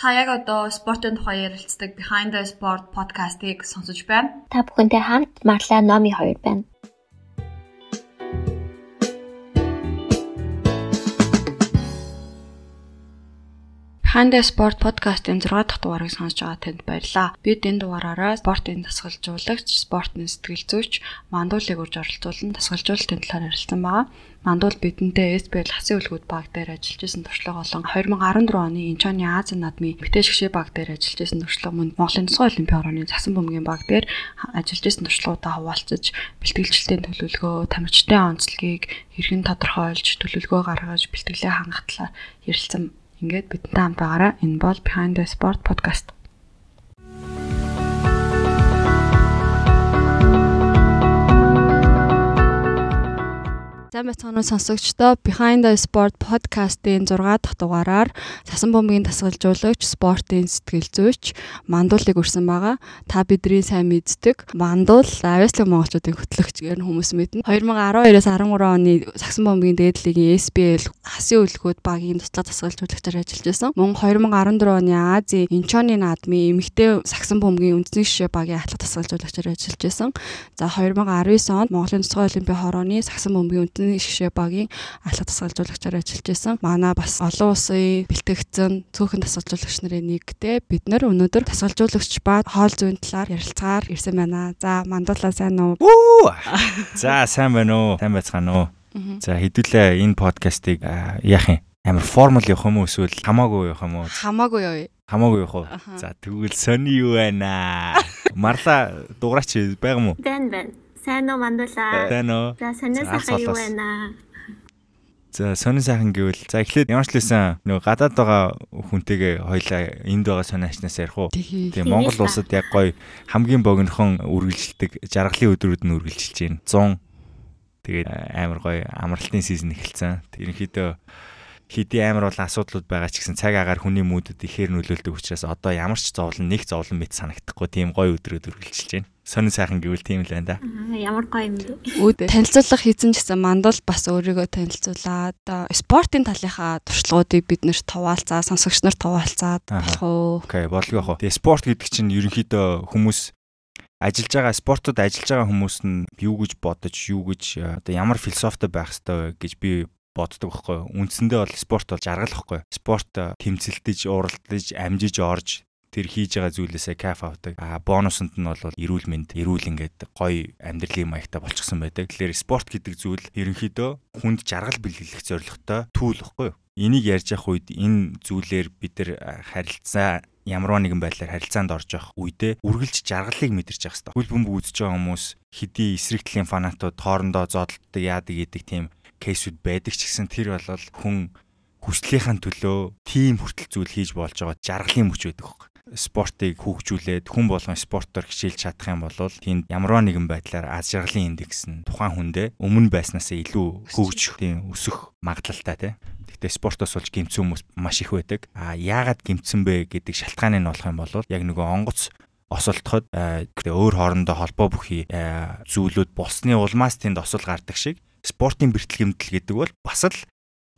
Та яг одоо спортын тухай ярилцдаг Behind the Sport podcast-ыг сонсож байна. Та бүхэнтэй хамт Марла Номи хоёр байна. Хандэ спорт подкастын 6 дахь дугаарыг сонсож байгаа танд баярлалаа. Бид энэ дугаараараа спортын дасгалжуулагч, спортын сэтгэл зүйч Мандуулыг урьж оролцуулан дасгалжуулалтын талаар ярилцсан байгаа. Мандуул бидэнтэй SBL хасын үлгүүд баг дээр ажиллаж исэн туршлага болон 2014 оны Инчоны Ази наадмын битээ шгшээ баг дээр ажиллаж исэн туршлага мөн Монголын тусгай олимпийн орны цасан бөмбөгийн баг дээр ажиллаж исэн туршлагуудаа хуваалцаж бэлтгэлчлэлтийн төлөвлөгөө, тамирчдын онцлогийг хэрхэн тодорхойлж төлөвлөгөө гаргаж бэлтгэлээ хангах талаар ярилцсан Ингээд бидэнтэй хамт байгаараа энэ бол Behind the Sport podcast. Сайн байцгаана уу сонсогчдоо Behind the Sport podcast-ийн 6 дахь дугаараар Сасан бомбын тасгалжуулагч, спортын сэтгэл зүйч Мандуулыг үрсэн байгаа. Та бидний сайн мэддэг Мандуул Авиаслог монголчуудын хөтлөгч гэх хүмүүс мэднэ. 2012-оос 13 оны Сасан бомбын дээд лигийн SBL хасын үлгүүд багийн туслах тасгалжуулагчаар ажиллаж байсан. Мөн 2014 оны Азийн Инчоны наадмын эмэгтэй Сасан бомбын үндэсний шишээ багийн атлах тасгалжуулагчаар ажиллаж байсан. За 2019 онд Монголын тусгай олимпийн хорооны Сасан бомбын Эрдэнэ шгшээ багийн алхад тасгалжуулагчаар ажиллаж байсан. Манай бас олон улсын бэлтгэгдсэн цөөхөн тасгалжуулагч нарын нэгтэй бид нар өнөөдөр тасгалжуулагч ба хоол зүйн талаар ярилцгаар ирсэн байна. За мандуулаа сайн уу? За сайн байна уу? Сайн байцгаана уу? За хэдүүлээ энэ подкастыг яах юм? Амар формал явах юм уу эсвэл хамаагүй явах юм уу? Хамаагүй явъя. Хамаагүй явах уу? За тэгвэл сони юу байна? Марла дугаарч байгаа мó? Бэн бэн. Сайн уу мандуулаа. Сайн уу. За сонир сайхан юу байна? За сонир сайхан гэвэл за эхлээд ямар ч лсэн нөгөө гадаад байгаа хүнтэйгээ хоёлаа энд байгаа сониачнаас ярих уу. Тийм Монгол улсад яг гоё хамгийн богинохон үргэлжилдэг жаргалын өдрүүд нь үргэлжилж байна. 100 тэгээд амар гоё амралтын сизон эхэлсэн. Ерөнхийдөө хэдий амар бол асуудлууд байгаа ч гэсэн цаг агаар хүний муудэд ихээр нөлөөлдөг учраас одоо ямар ч зовлон нэг зовлон мэт санагдахгүй тийм гоё өдрөд үргэлжилж байна. Сонин сайхан гэвэл тийм л байна да. Ямар гоё юм бэ? Үүд танилцуулах хийсэн гэсэн мандал бас өөрийгөө танилцуулаад спортын талынхаа туршлагуудыг бид нэр туваалцаа, сонсогч нар туваалцаад болох уу? Окей, болго яах вэ? Тэгээ спорт гэдэг чинь ерөнхийдөө хүмүүс ажиллаж байгаа спортод ажиллаж байгаа хүмүүс нь юу гэж бодож, юу гэж одоо ямар философитой байх ёстой гэж би боддог байхгүй. Үндсэндээ бол спорт бол жаргал байхгүй. Спорт тэмцэлдэж, уралдаж, амжиж орж тэр хийж байгаа зүйлээсээ кайф авдаг. А бонусанд нь бол эрүүл мэнд, эрүүл ингээд гоё амьдралын маягтай болчихсон байдаг. Тэгэхээр спорт гэдэг зүйл ерөнхийдөө хүнд жаргал бэлгэлэх зорилготой түүл байхгүй юу? Энийг ярьж явах үед энэ зүйлээр бид нар харилцаа ямарваа нэгэн байдлаар харилцаанд орж явах үедээ үргэлж жаргалыг мэдэрч явах хэрэгтэй. Хөл бөмбөг үзэж байгаа хүмүүс хэдий эсрэг талын фанатууд хоорондоо зодтолдог яадаг гэдэг тийм кейсүүд байдаг ч гэсэн тэр бол хүн хүслийнхаа төлөө тийм хүртэл зүйл хийж болж байгаа жаргалын мөч байдаг хөөе спортыг хөгжүүлээд хүн болгон спортоор хичээлж чадах юм бол тэнд ямарваа нэгэн байдлаар аз жаргалын индекс нь тухайн хүндээ өмнө байснаас илүү хөгжих тийм өсөх магадлалтай тий. Гэхдээ спортоос болж гимцэн хүмүүс маш их байдаг. А яагаад гимцэн бэ гэдэг шалтгааны нь болох юм бол яг нөгөө онгоц осолдоход гэдэг өөр хоорондоо холбоо бүхий зүйлүүд болсны улмаас тэнд осол гардаг шиг спортын бэрхтэлгэмдэл гэдэг бол бас л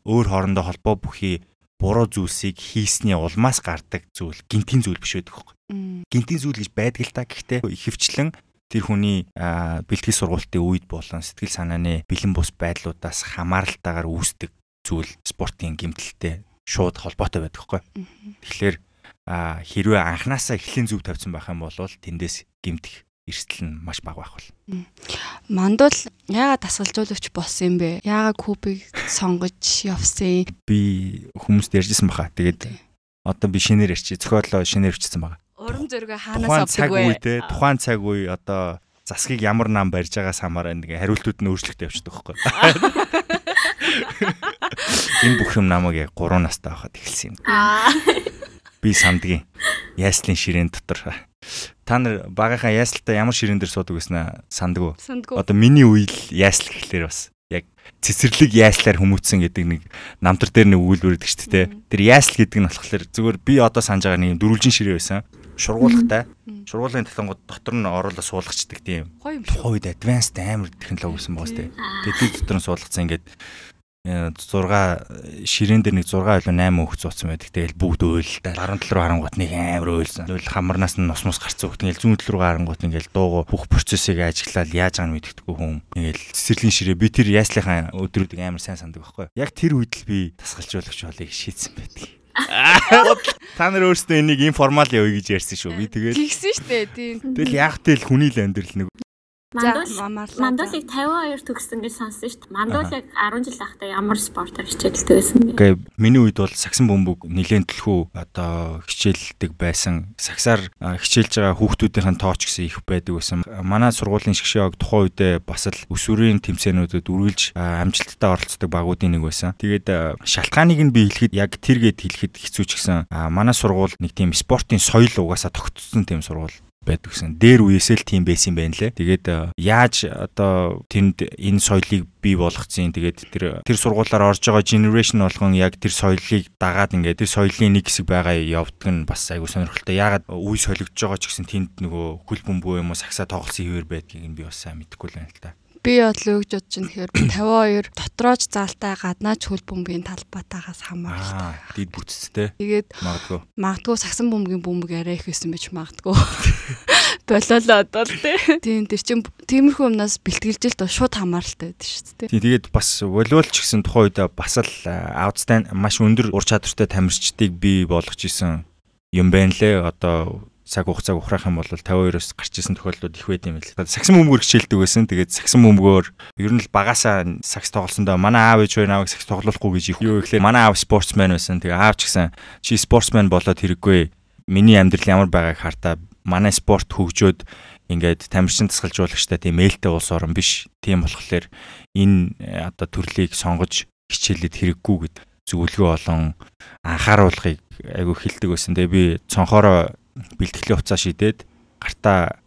өөр хоорондоо холбоо бүхий буруу зүйлсийг хийсний улмаас гардаг зүйл гинтийн зүйл биш байдаг хөөе. Гинтийн зүйл гэж байдаг л та гэхдээ ихэвчлэн тэр хүний бэлтгэл сургалтын үед болон сэтгэл санааны бэлэн бус байдлуудаас хамааралтайгаар үүсдэг зүйл спортын гимтэлтэй шууд холбоотой байдаг хөөе. Тэгэхээр хэрвээ анханасаа эхлэн зүг тавьсан байх юм бол тэндээс гимтэх эрсдэл нь маш бага байх бол. Мандул яагаад дасгалжуулагч болсон юм бэ? Яагаад кубыг сонгож явсан? Би хүмүүст ярьжсэн баха. Тэгээд одоо би шинээр ярьчих. Зохиолоо шинээр өвчсөн байгаа. Уран зөргөө хаанаас авдаг вэ? Тухайн цаг үе одоо засгийг ямар нам барьж байгаас хамаараа ингээ хариултууд нь өөрчлөгдөж явчихдаг байхгүй. Энэ бүх юм намайг яг 3 настай байхад эхэлсэн юм. Би сандгийн яслын ширээн дотор Та нар багийнхаа яслалтаа ямар ширээн дээр суудаг гэснэ сандгүй. Одоо миний үйл ясл гэхлээр бас яг цэцэрлэг яслаар хүмүүцсэн гэдэг нэг намтар дээр нэг өгдөг шүү дээ. Тэр ясл гэдэг нь болохоор зүгээр би одоо санаж байгаа нэг дөрвөлжин ширээ байсан. Шургуулгатай. Шургуулгын технологи дотор нь оруулаад суулгачдаг тийм. Тухайн үед advanced амар технологи байсан шүү дээ. Тэгээд дотор нь суулгацсан ингээд 6 ширээн дээр нэг 6 илүү 8 өөх цууцсан байдаг. Тэгэл бүгд өөлдөө. Баруун тал руу харангуут нэг амар өөлсөн. Тэгэл хамарнаас нь нус мус гарцсан хөх. Тэгэл зүүн тал руу харангуут ингээл дууго бүх процессыг ажиглаад яаж байгааг нь мэддэггүй хүн. Ингээл цэцэрлэгийн ширээ би тэр яслихаа өдрүүдийг амар сайн сандаг байхгүй. Яг тэр үед л би тасгалжуулагч болыг шийдсэн байдаг. Та нар өөрсдөө энийг информал явъя гэж ярьсан шүү. Би тэгэл Гигсэн штэ тийм. тэгэл яг тэл хүний л амьдрал нэг Мандуулыг 52 төгссөн гэж сонссон шүү дээ. Мандуулыг 10 жил ахтай ямар спортоор хичээлдэг байсан бэ? Гэ миний үед бол сагсан бөмбөг нэлээд төлхөө одоо хичээлдэг байсан. Сагсаар хичээлж байгаа хүүхдүүдийн тооч гэсэн их байдаг байсан. Манай сургуулийн шгшээ ог тухайн үедээ бас л өсвөрийн тэмцээнүүдэд үргэлж амжилттай оролцдог багуудын нэг байсан. Тэгээд шалтгааныг нь би хэлэхэд яг тэргээд хэлэхэд хэцүү ч гэсэн манай сургууль нэг тийм спортын соёл угаасаа тогтцсон тийм сургууль байдаг гэсэн. Дээр үеэсээ л тийм байсан юм байна лээ. Тэгээд э, яаж одоо тэнд энэ соёлыг бий болгоцсон. Тэгээд тэр тэр сургуулаар орж байгаа generation болгон яг тэр соёлыг дагаад ингээд тэр соёлын нэг хэсэг байгаа явдаг нь бас айгу сонирхолтой. Ягаад үе солигдож байгаа ч гэсэн тэнд нөгөө хөл бөмбөө юм уу сагсаа тоглосон хэвээр байдгийг нь би бас сайн мэдэхгүй л байна л та би бодлоо гэж бодож байна тэгэхээр 52 дотроож заалтай гаднаач хөл бөмбөгийн талбайтаагаас хамааралтай. Дид бүтцтэй. Тэгээд магадгүй. Магадгүй сагсан бөмбөгийн бөмбөг арай их байсан байж магадгүй. Болоолоо одоо л тийм тэр чин тиймэрхүү юмнаас бэлтгэлжилт шууд хамааралтай байдаг шүү дээ. Тийм тэгээд бас волейбол ч гэсэн тухайн үед бас л аутстайн маш өндөр ур чадвартай тамирчдыг бий болгож исэн юм байна лээ. Одоо цаг хугацааг ухраах юм бол 52-оос гарч исэн тохиолдлууд их байд юм л. Сагсан бөмбөгөөр хичээлдэг байсан. Тэгээд сагсан бөмбөгөөр ер нь л багасаа сакс тоглосондоо манай аав ээж хоёр наваг сакс тоглохгүй гэж их юу гэхлээр манай аав спортсмен байсан. Тэгээд аав ч гэсэн чи спортсмен болоод хэрэггүй. Миний амьдрал ямар байгааг хартаа манай спорт хөгжөөд ингээд тамирчин тасгалжуулагчтай тийм ээлтэй улс орон биш. Тийм болохоор энэ одоо төрлийг сонгож хичээлэд хэрэггүй гэд зөвлөгөө олон анхааруулгыг айгүй хилдэг байсан. Тэгээ би цонхороо бэлтгэлийн хуцаа шидээд гартаа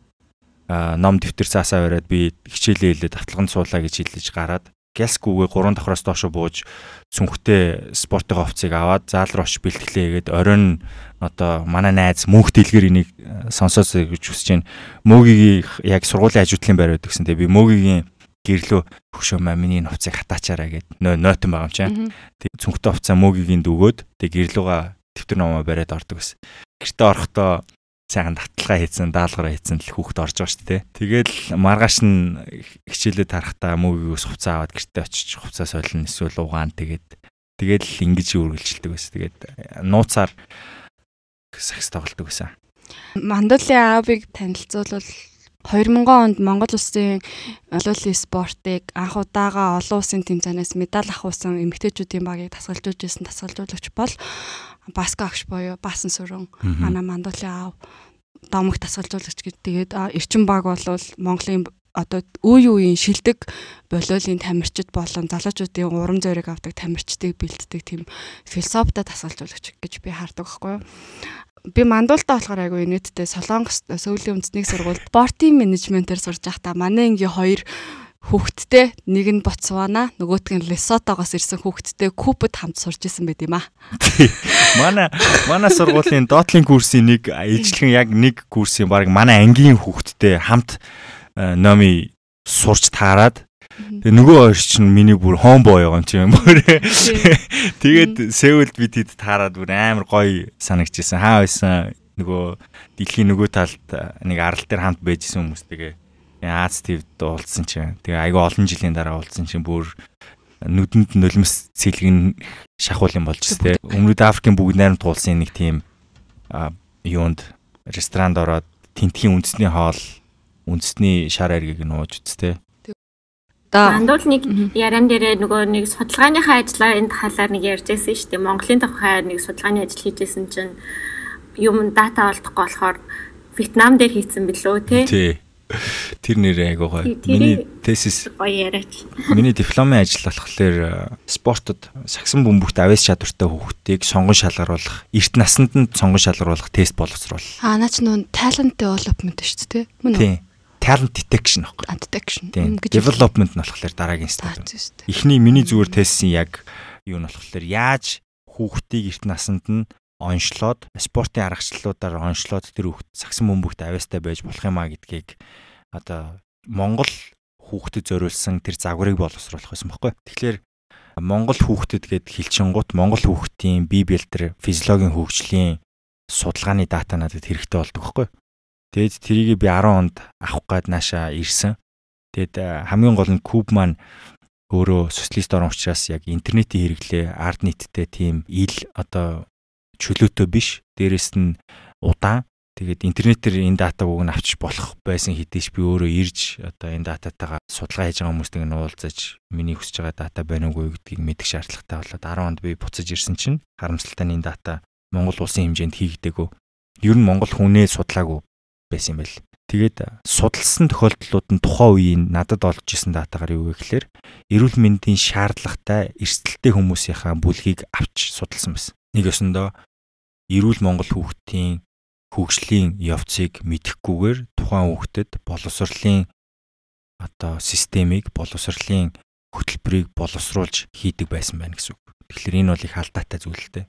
ном дэвтэр цаасаа бариад би хичээлээ хэлээд давталганд суулаа гэж хэлж гараад гялскүүгээ 3 давхраас доош бууж цүнхтэй спортын хувцсыг аваад заал руу очиж бэлтгэлээ хийгээд оройн одоо манай найз мөнх дэлгэр энийг сонсоосоо гэж хүсэж байна. Мөөгийн яг сургуулийн ажуудлын байр байдаг гэсэн. Тэгээ би мөөгийн гэрлөө хөшөө маа миний хувцсыг хатаачаараа гэд нойтон байгаа юм чинь. Тэг цүнхтэй хувцаа мөөгийн дөгөөд тэг гэрлүүга дэвтэр номоо бариад ордог гэсэн гэртээ орохдоо сайхан таталгаа хийсэн, даалгавар хийсэн л хүүхд орж байгаа шүү дээ. Тэгэл маргааш нь хичээлээ тарахтаа мөгийгөөс хувцас аваад гэртээ очиж хувцас солино эсвэл угаан тэгээд тэгэл ингэж үргэлжилдэг байсан. Тэгээд нууцаар сакс тоглодог байсан. Мандалын аавыг танилцуулбал 2000 онд Монгол улсын олимпийн спортыг анх удаага олон улсын тэмцээнээс медаль авахсан эмэгтэйчүүдийн багийг тасгалжуулж исэн тасгалжуулагч бол Баско агш буюу Баасан сүрэн манай мандуулын аав домог тасгалжуулагч гэдэг. Тэгээд эрчим баг бол Монголын одоо үе үеийн шилдэг болиолын тамирчид болон залуучуудын урам зориг авдаг тамирчдыг бэлддэг тийм философитой тасгалжуулагч гэж би хардаг байхгүй юу би мандуултаа болохоор айгүй нийтдээ Солонгос сүүлийн үндэсний сургуульд спортын менежментээр сурж байхдаа манай ингийн хоёр хүүхэдтэй нэг нь Ботсвана нөгөөтг нь Лесотогоос ирсэн хүүхэдтэй Кубад хамт сурж исэн байт юм аа. Манай манай сургуулийн доотлын курсын нэг ижлэгэн яг нэг курсын баг манай ангийн хүүхэдтэй хамт э, номи сурч таарад Тэгээ нөгөө хоёр чинь миний бүр хомбоо байгаа юм чи юм бүр. Тэгээд Сеулд бид хэд таарад бүр амар гоё санагдчихсан. Хаа байсан нөгөө дэлхийн нөгөө талд нэг арал дээр хамт байжсэн хүмүүстэйгээ Аз ТV-д уулзсан чинь. Тэгээ айгүй олон жилийн дараа уулзсан чинь бүр нүдэнд нулимс цэлгэн шахуул юм болж тээ. Өмнөд Африкийн бүгд найрамд туулсан нэг тийм юунд? Ресторанд ороод тентхийн үндэсний хоол үндэсний шар аргийг нууж үсттэй Одоо Андуул нэг яран дээрээ нөгөө нэг судалгааныхаа ажлын талаар нэг ярьжсэн шүү дээ. Монголын тухай нэг судалгааны ажил хийжсэн чинь юм дата олдохгүй болохоор Вьетнам дээр хийцэн билүү те. Тэр нэр айгуу гоё. Миний тезис гоё яриач. Миний дипломын ажил болохоор спортод сагсан бөмбөгт авьяас чадвартай хүүхдийг сонгон шалгаруулах, эрт насанд нь сонгон шалгаруулах тест боловсруулах. Аа наач нөө talent development шүү дээ. Мөн үү? Тий talent detection аахгүй. Detection. Development нь болохоор дараагийн стадиум. Эхний миний зүгээр тестсэн яг юу нь болохоор яаж хүүхдийг эрт насанд нь онцлоод спортын аргачлалуудаар онцлоод тэр хүүхд сагсан бөмбөгт авьяастай байж болох юм а гэдгийг одоо Монгол хүүхдэд зориулсан тэр загварыг боловсруулах байсан байхгүй. Тэгэхээр Монгол хүүхдэд гээд хилчингууд Монгол хүүхдийн бие бэлтэр физиологийн хөгжлийн судалгааны дата надад хэрэгтэй болдог байхгүй. Тэгэд тэрийг би 10 онд авах гээд наашаа ирсэн. Тэгэд хамгийн гол нь Куб маань өөрөө социалист орн учраас яг интернетийн хэрэглээ ард нийттэй тийм ил одоо чөлөөтэй биш. Дээрэс нь удаан Тэгээд интернетээр энэ датаг уг нь авчиж болох байсан хэдийч би өөрөө ирж одоо энэ дататайгаа судалгаа хийж байгаа хүмүүстэйг нь уулзаж миний хүсэж байгаа дата байна уугүй гэдгийг мэдэх шаардлагатай болоод 10 онд би буцаж ирсэн чинь харамсалтай нь энэ дата Монгол улсын хэмжээнд хийгдээгүй. Ер нь Монгол хүнээ судлаагүй байсан юм байл. Тэгээд судалсан тохиолдлууд нь тухайн үеийн надад олж исэн датагаар юу вэ гэхээр эрүүл мэндийн шаардлагатай эрсдэлтэй хүмүүсийнхаа бүлгийг авч судалсан байсан. Нэг өсөндөө эрүүл Монгол хүүхдийн хөгжлийн явцыг мэдэхгүйгээр тухайн хүүхдэд боловсролын одоо системийг боловсролын хөтөлбөрийг боловсруулж хийдэг байсан байна гэсэн үг. Тэгэхээр энэ бол их алдаатай зүйл л дээ.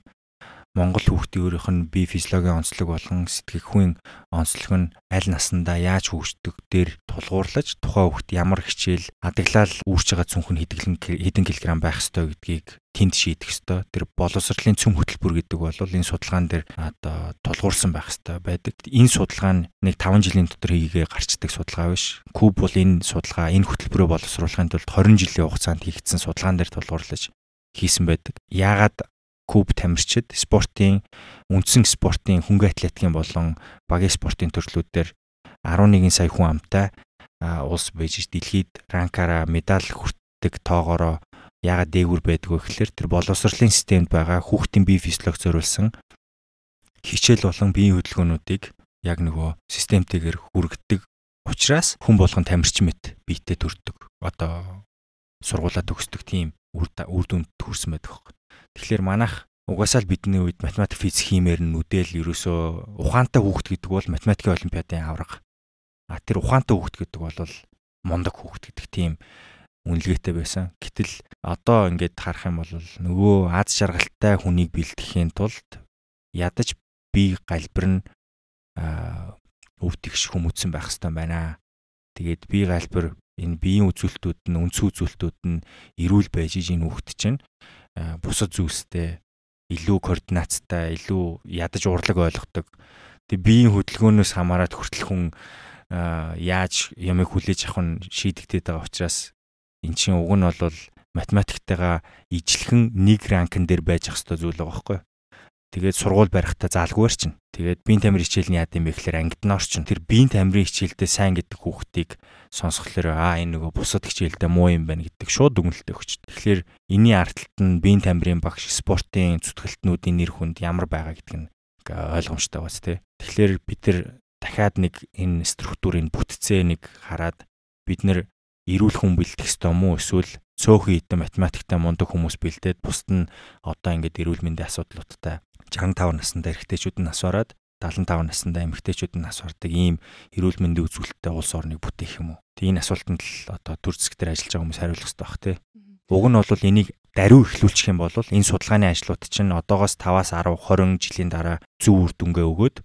Монгол хүүхдийн өөрийнх нь бие физиологийн онцлог болон сэтгэхүйн онцлог нь аль насндаа яаж хөгждөг дээр тулгуурлаж тухайн хүүхд ямар хичээл адаглал үүсэж байгаа цүнх нь хэдэн килограмм байх ёстой гэдгийг тэнд шийдэх ёстой. Тэр боловсролын цөм хөтөлбөр гэдэг бол энэ судалгаан дээр одоо тулгуурсан байх ёстой байдаг. Энэ судалгаа нь нэг 5 жилийн дотор хийгээ гарчдаг судалгаа биш. Куб бол энэ судалгаа энэ хөтөлбөрөө боловсруулахын тулд 20 жилийн хугацаанд хийгдсэн судалгаан дээр тулгуурлаж хийсэн байдаг. Яагаад клуб тамирчид спортын үндсэн спортын хөнгө атлетикийн болон багийн спортын төрлүүдээр 11 сая хүн амтай улс байж дэлхийд ранкаараа медаль хүртдэг тоогоороо яагаад дээгүр байдгүй гэхээр тэр боловсролын системд байгаа хүүхдийн бие физиолог зориулсан хичээл болон биеийн хөдөлгөөнүүдийг яг нөгөө системтэйгээр хүргэдэг учраас хүн болгон тамирчин мэт биетэй төрдөг. Одоо сургуулаа төгсдөг тийм үр дүнд хүрсэн байдаг. Тэгэхээр манайх угаасаа л бидний үед математик физик хиймээр нүдэл ерөөсөө ухаантай хүүхэд гэдэг бол математикийн олимпиадын авраг. А тэр ухаантай хүүхэд гэдэг бол мундаг хүүхэд гэдэг тийм үнэлгээтэй байсан. Гэтэл одоо ингээд харах юм бол нөгөө аз жаргалтай хүнийг бэлтгэхийн тулд ядаж бие галбир нь өвдөгш хүмүүцсэн байх хэрэгтэй байна. Тэгээд бие галбир энэ биеийн үзүүлэлтүүд нь үндсэн үзүүлэлтүүд нь эрүүл байж энэ хүүхэд чинь бусад зүйлстэй илүү координацтай, илүү ядаж урлаг ойлгодог. Тэг биеийн хөдөлгөөнөөс хамаарат хүртэл хүн яаж ямыг хүлээж авах нь шийдэгдээд байгаа учраас эн чинь уг нь бол математиктайгаа ижлэхэн нэг ранкн дээр байж ах хэвээр зүйл байгаа байхгүй. Тэгээд сургууль барихтаа заалгүйэр чинь. Тэгээд биеийн тамирын хичээл нь яа гэм бэ гэхээр ангид нь орчин. Тэр биеийн тамирын хичээлдээ сайн гэдэг хүүхдийг сонсхолоор аа энэ нөгөө бусад хичээлдээ муу юм байна гэдэг шууд дүгнэлтээ өгч. Тэгэхээр энэний ард талд нь биеийн тамирын багш спортын зүтгэлтнүүдийн нэр хүнд ямар байгаа гэдэг нь ойлгомжтой бац тээ. Тэгэхээр бид нар дахиад нэг энэ структурыг бүтцээ нэг хараад бид нар эрүүл хүн бэлтгэх ёстой мó эсвэл цөөхөн хитэн математиктай мундаг хүмүүс бэлдээд бусд нь одоо ингээд эрүүл мэндийн асуудлуудтай 65 наснда эрэгтэйчүүд нь нас бараад 75 наснда эмэгтэйчүүд нь нас бардаг ийм эрүүл мэндийн үзүүлэлттэй улс орныг бүтээх юм уу? Тэг энэ асуултанд л одоо төр зэгтэр ажиллаж байгаа хүмүүс хариулах хэрэгтэй бах тий. Уг нь бол энийг даруй эхлүүлчих юм бол энэ судалгааны ажлууд чинь одоогоос 5-аас 10 20 жилийн дараа зөв үр дүнгээ өгөөд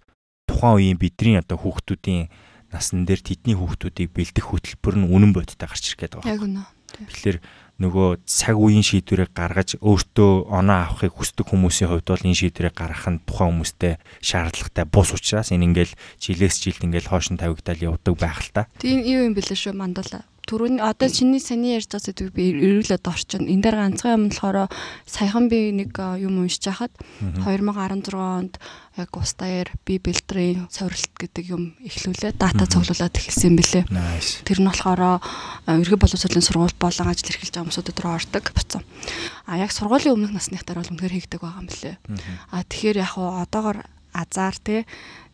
тухайн үеийн бидний одоо хүүхдүүдийн насн дээр тэдний хүүхдүүдийг бэлдэх хөтөлбөр нь үнэн бодиттой гарч ирэх гээд байгаа. Яг үнэ. Тэгэхээр нөгөө цаг үеийн шийдвэрийг гаргаж өөртөө оноо авахыг хүсдэг хүмүүсийн хувьд бол энэ шийдвэрийг гаргах нь тухайн хүмүүстэй шаардлагатай бус учраас энэ ингээл жилээс жилд ингээл хоош нь тавигдал явдаг байх л та. Тийм юу юм бэлээ шүү мандала түрүүний одоо чиний саний ярьж байгаа зүйл би эргүүлээд орчин. Энэ дээр ганцхан юм болохоор саяхан би нэг юм уншиж хахад 2016 онд яг устаяар би бэлтрийн сорилт гэдэг юм эхлүүлээ дата цуглуулад эхэлсэн юм бэлээ. Тэр нь болохоор ерхий боловсролын сургууль болон ажил эрхэлж байгаа хүмүүсүүд рүү ордог буцсан. А яг сургуулийн өмнөх насныхтаар бол үнэхээр хийгдэг байгаа юм бэлээ. А тэгэхээр яг одоогор азар те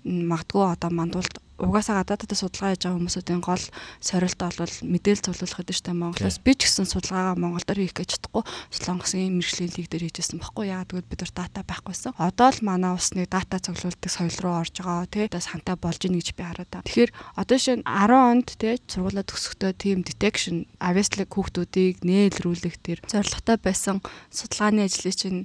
магадгүй одоо мандуулд угаасаа гадаадд судалгаа хийж байгаа хүмүүсийн гол сорилт бол мэдээлэл цуглуулах гэдэг чинь Монголоос би ч гэсэн судалгаагаа Монголоор хийх гэж чадахгүй Солонгосын мэрэгжлийн лиг дээр хийжсэн байхгүй яагаад гэвэл бид нар дата байхгүйсэн. Одоо л манай усны дата цуглуулдаг соёл руу орж байгаа тий одоо сантай болж ийн гэж би хараад байна. Тэгэхээр одоо шинэ 10 онд тий сургуулаа төгсөхдөө team detection авиаслаг хүүхдүүдийг нээлрүүлэх тэр зорилготой байсан судалгааны ажлын чинь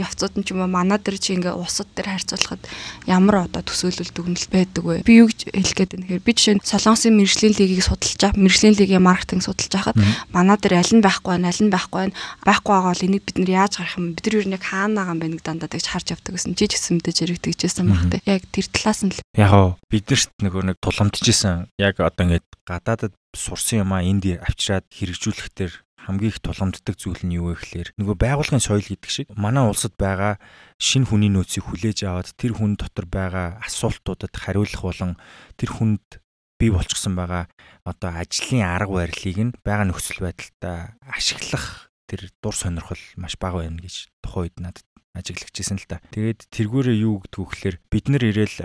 явцууд нь ч юм уу манай дээр чи ингээ усад дээр харьцуулахад ямар одоо төсөөлөл дүгнэлт байдаг вэ? Би юу гэж хэлгээд байна. Тэгэхээр би жишээ нь Солонгосын мэрэгжлийн лигийг судалж байгаа, мэрэгжлийн лигийн маркетинг судалж байхад манай дээр аль нь байхгүй байна, аль нь байхгүй байна. Байхгүй байгаа бол энийг бид нэр яаж гарах юм? Бид нар юу нэг хаана байгаа юм бэ нэг дандаа тэгж харж явдаг гэсэн. Чи ч гэсэн мэдээж хэрэгтэйжсэн баг те. Яг тэр талаас нь л. Яг биднэрт нөгөө нэг тулгамдчихсэн. Яг одоо ингээд гадаадад сурсан юм а энд авчираад хэрэгжүүлэх төр хамгийн их тулгамддаг зүйл нь юу вэ гэхээр нөгөө байгуулгын соёл гэдэг шиг манай улсад байгаа шинэ хүний нөөцийг хүлээж аваад тэр хүн дотор байгаа асуултуудад хариулах болон тэр хүнд бий болчихсон байгаа одоо ажлын арга барилыг нь байгаа нөхцөл байдалтай ашиглах тэр дур сонирхол маш бага байна гэж тухайн үед надад ажиглагчсэн л та. Тэгээд тэргүүрээ юу гэдэг гэхээр бид нар ирээл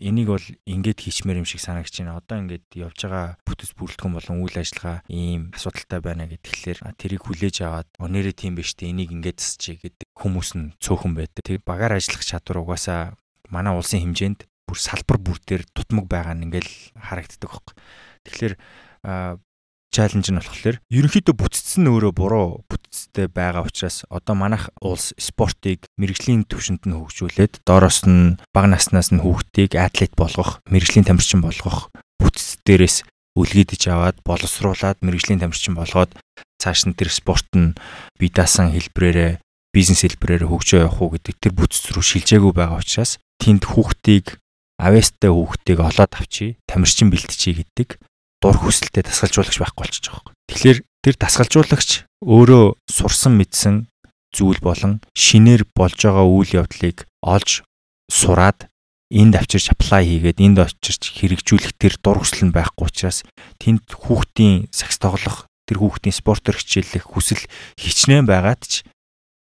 энийг бол ингээд хийчмээр юм шиг санагч байна. Одоо ингээд явж байгаа бүтэц бүрэлдэхүүн болон үйл ажиллагаа ийм асуудалтай байна гэдгээр тэрийг хүлээж аваад өнөөрөө тийм биш те энийг ингээд засчээ гэдэг хүмүүс нь цөөхөн байдаг. Тэгээд багаар ажиллах чадвар угаасаа манай улсын хэмжээнд бүр салбар бүр дээр тутмаг байгаа нь ингээл харагддаг байхгүй. Тэгэхээр чаленж нь болохоор ерөнхийдөө бүтцсэн өөрөө буруу бүтцтэй байгаа учраас одоо манайх улс спортыг мэрэгжлийн төвшөнд нь хөгжүүлээд доороос нь бага наснаас нь хүүхдийг атлет болгох, мэрэгжлийн тамирчин болгох бүтц дээрээс үлгэдэж аваад боловсруулад мэрэгжлийн тамирчин болгоод цааш нь тэр спорт нь бие даасан хэлбрээрээ бизнес хэлбрээр хөгжөө явах уу гэдэг тэр бүтц рүү шилжээгүй байгаа учраас тэнд хүүхдийг авьяастай хүүхдийг олоод авчи тамирчин бэлтчий гэдэг дур хүсэлтэд дасгалжуулагч байхгүй байгаа юм. Тэгэхээр тэр дасгалжуулагч өөрөө сурсан мэдсэн зүйл болон шинээр болж байгаа үйл явдлыг олж сураад энд авчирч apply хийгээд энд очирч хэрэгжүүлэх тэр дур хүсэл нь байхгүй учраас тэнд хүүхдийн сакс тоглох тэр хүүхдийн спортоор хичээллэх хүсэл хичнээн байгаад ч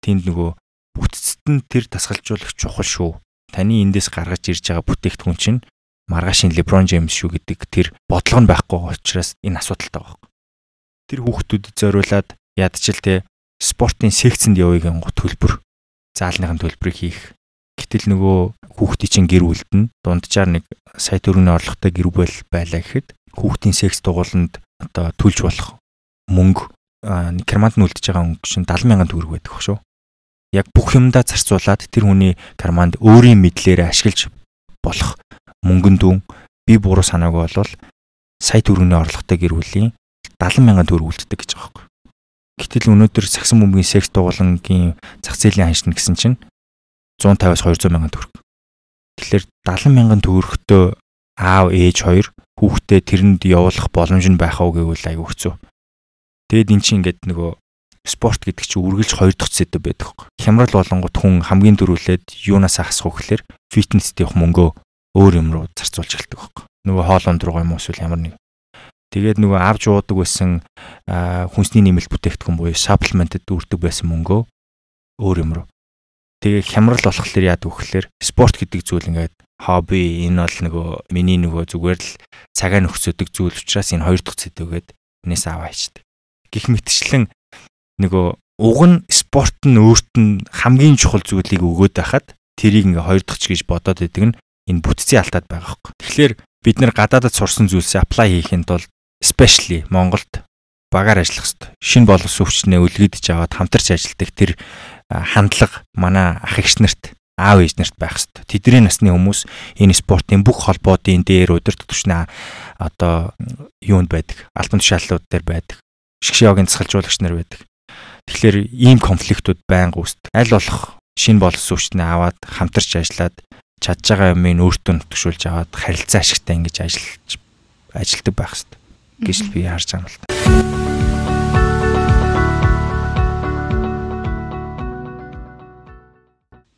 тэнд нөгөө бүтцэд нь тэр дасгалжуулагч чухал шүү. Таны эндээс гаргаж ирж байгаа бүтээгдэхүүн чинь маргаашийн LeBron James шүү гэдэг тэр бодлого нь байхгүй учраас энэ асуудалтай байна. Тэр хүүхдүүдэд зориулаад ядчил те спортын секцэнд явъя гэн гот төлбөр заалныхын төлбөрийг хийх. Гэтэл нөгөө хүүхдийн чинь гэр бүлд нь дунджаар нэг сая төгрөгийн орлоготой гэр бүл байлаа гэхэд хүүхдийн секс дугууланд одоо төлж болох мөнгө карманд нь үлдэж байгаа өнгө чинь 70 мянган төгрөг байдаг шүү. Яг бүх юмдаа зарцуулаад тэр хүний карманд өөрийн мэдлээрээ ашиглаж болох мөнгөн дүн би буруу санаагүй болвол сая төгрөгийн орлоготой гэр бүлийн 70 мянган төгрөг үлддэг гэж байгаа байхгүй. Гэтэл өнөөдөр сагсан бөмбөгийн секс дугуулангийн зах зээлийн ханшин гэсэн чинь 150-аас 200 мянган төгрөг. Тэгэхээр 70 мянган төгрөгтөө аав ээж хоёр хүүхдээ тэрэнд явуулах боломж нь байх уу гэвэл айгүй хэцүү. Тэгэд эн чинь ингээд нөгөө спорт гэдэг чинь үргэлж хоёр дахь зэдэв байдаг. Хямрал болонгот хүн хамгийн дөрүүлээд юунаас ахсах вэ гэхээр фитнест явах мөнгөө өөр юм руу зарцуулж эхэлдэг байхгүй. Нөгөө хоолонд руу юм уу эсвэл ямар нэг. Тэгээд нөгөө авж уудаг байсан хүнсний нэмэлт бүтээгдэхүүн буюу supplement-д дүүрдэг байсан мөнгөө өөр юм руу. Тэгээ хямрал болохоор яад вөхлөөр спорт гэдэг зүйл ингээд хобби энэ бол нөгөө миний нөгөө зүгээр л цагаа нөхцөдөг зүйл учраас энэ хоёр дахь зэдэвгээд энэс аваа хийдэг. Гэх мэтчлэн нөгөө уг нь спорт нь өөрт нь хамгийн чухал зүйлийг өгөөд байхад тэрийг ингээ хоёр дахь ч гэж бодоод идэг нь энэ бүтцийн алтаад байгаа хөөхгүй. Тэгэхээр бид нэр гадаадад сурсан зүйлсээ apply хийхэд бол especially Монголд багаар ажиллах хэрэгтэй. Шинэ боловсон хүчнээ үлгэдэж аваад хамтарч ажилладаг тэр хандлага манай ах эгч нарт аав ээж нарт байх хэрэгтэй. Тэдний насны хүмүүс энэ спортын бүх холбоодын дээр өдөрт төвшнө одоо юунд байдаг? Алтан тушаалууд дээр байдаг. Шгшээгийн засгалжуулагч нар байдаг. Тэгэхээр ийм конфликтууд байнга үүсдэг. Аль болох шинэ боловсон хүчнээ аваад хамтарч ажиллаад чадж байгаа юмыг өөртөө нөтгшүүлж аваад харилцаа ашигтай ингэж ажиллаж ажилдаг байх хэрэгтэй гэж би харж байгаа юм л та.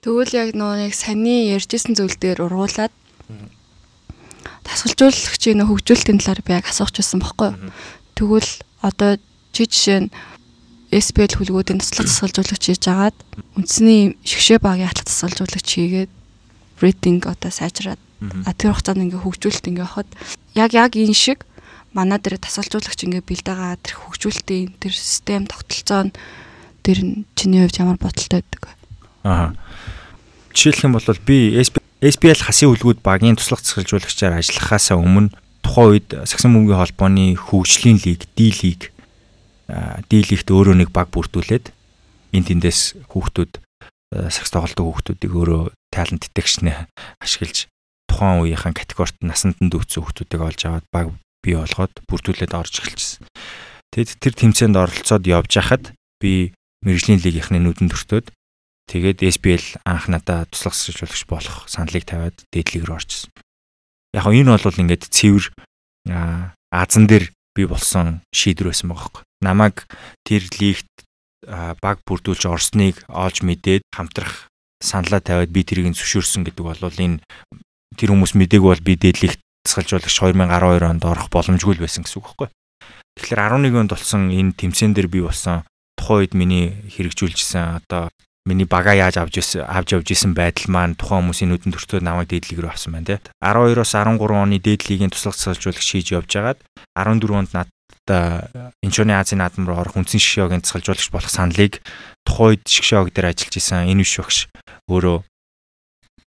Тэгвэл яг нэг саний ярьжсэн зүйл дээр ургуулад тасгалжуулагчийн хөгжүүлэлтийн талаар би яг асуух гэсэн бохоггүй. Тэгвэл одоо чи жишээ нь SPL хүлгүүдийн туслах тасгалжуулагч хийж агаад үндэсний шгшээ багийн хатлах тасгалжуулагч хийгээд reading одоо сайжраад а тэр хугацаанд ингээ хөгжүүлэлт ингээ явахад яг яг энэ шиг манай дээр тасалжуулагч ингээ бэлдээгаа тэр хөгжүүлэлтийн тэр систем тогтолцоо нь тэр чиний хувьд ямар бодолтой байдаг вэ? Аа. Жишээлх юм бол би SPL хасын үлгүүд багийн туслах засгалжуулагчаар ажиллахаасаа өмнө тухайн үед Сагсан бөмбөгийн холбооны хөгжлийн лиг, D лиг D лигт өөрөө нэг баг бүрдүүлээд энэ тэндээс хүүхдүүд сакс тоглолтын хүүхдүүдийг өөрөө талент детекшн ашиглаж тухайн үеийнхэн категорит насанд нь дүүцсэн хүмүүсийг олж аваад баг бий болгоод бүрдүүлээд орж эхэлчихсэн. Тэгэд тэр тэмцээнд оролцоод явж хахад би мэрэгжлийн лигийнхны нүдэн төртөөд тэгээд SBL анх надаа туслах сэржүүлэгч болох саналыг тавиад дээдлэг рүү орчихсон. Яг энэ бол ингээд цэвэр азан дээр би болсон шийдвэр байсан байгаа хөөе. Намайг тэр лигт баг бүрдүүлж орсныг олж мэдээд хамтрах саналаа тавиад би тэрийг зөвшөөрсөн гэдэг бол энэ тэр хүмүүс мдээгүй бол би дээдлэгт тасгалжуулагч 2012 онд орох боломжгүй л байсан гэсэн үг байхгүй. Тэгэхээр 11 онд болсон энэ тэмцээн дээр би болсон тухайн үед миний хэрэгжүүлжсэн одоо миний багаа яаж авч ирсэн авч явж исэн байдал маань тухайн хүмүүсийн нүдэн төртөө намайг дээдлэг рүү авсан байна тий. 12-оос 13 оны дээдлигийн туслах цэцэлжүүлэх хийж явж байгаад 14 онд над Инчоны Азийн наадам руу орох үндсэн шгшөөгийн цэцэлжүүлэгч болох саналыг тухайн үед шгшөөг дээр ажиллаж исэн энэ биш багш өөрөө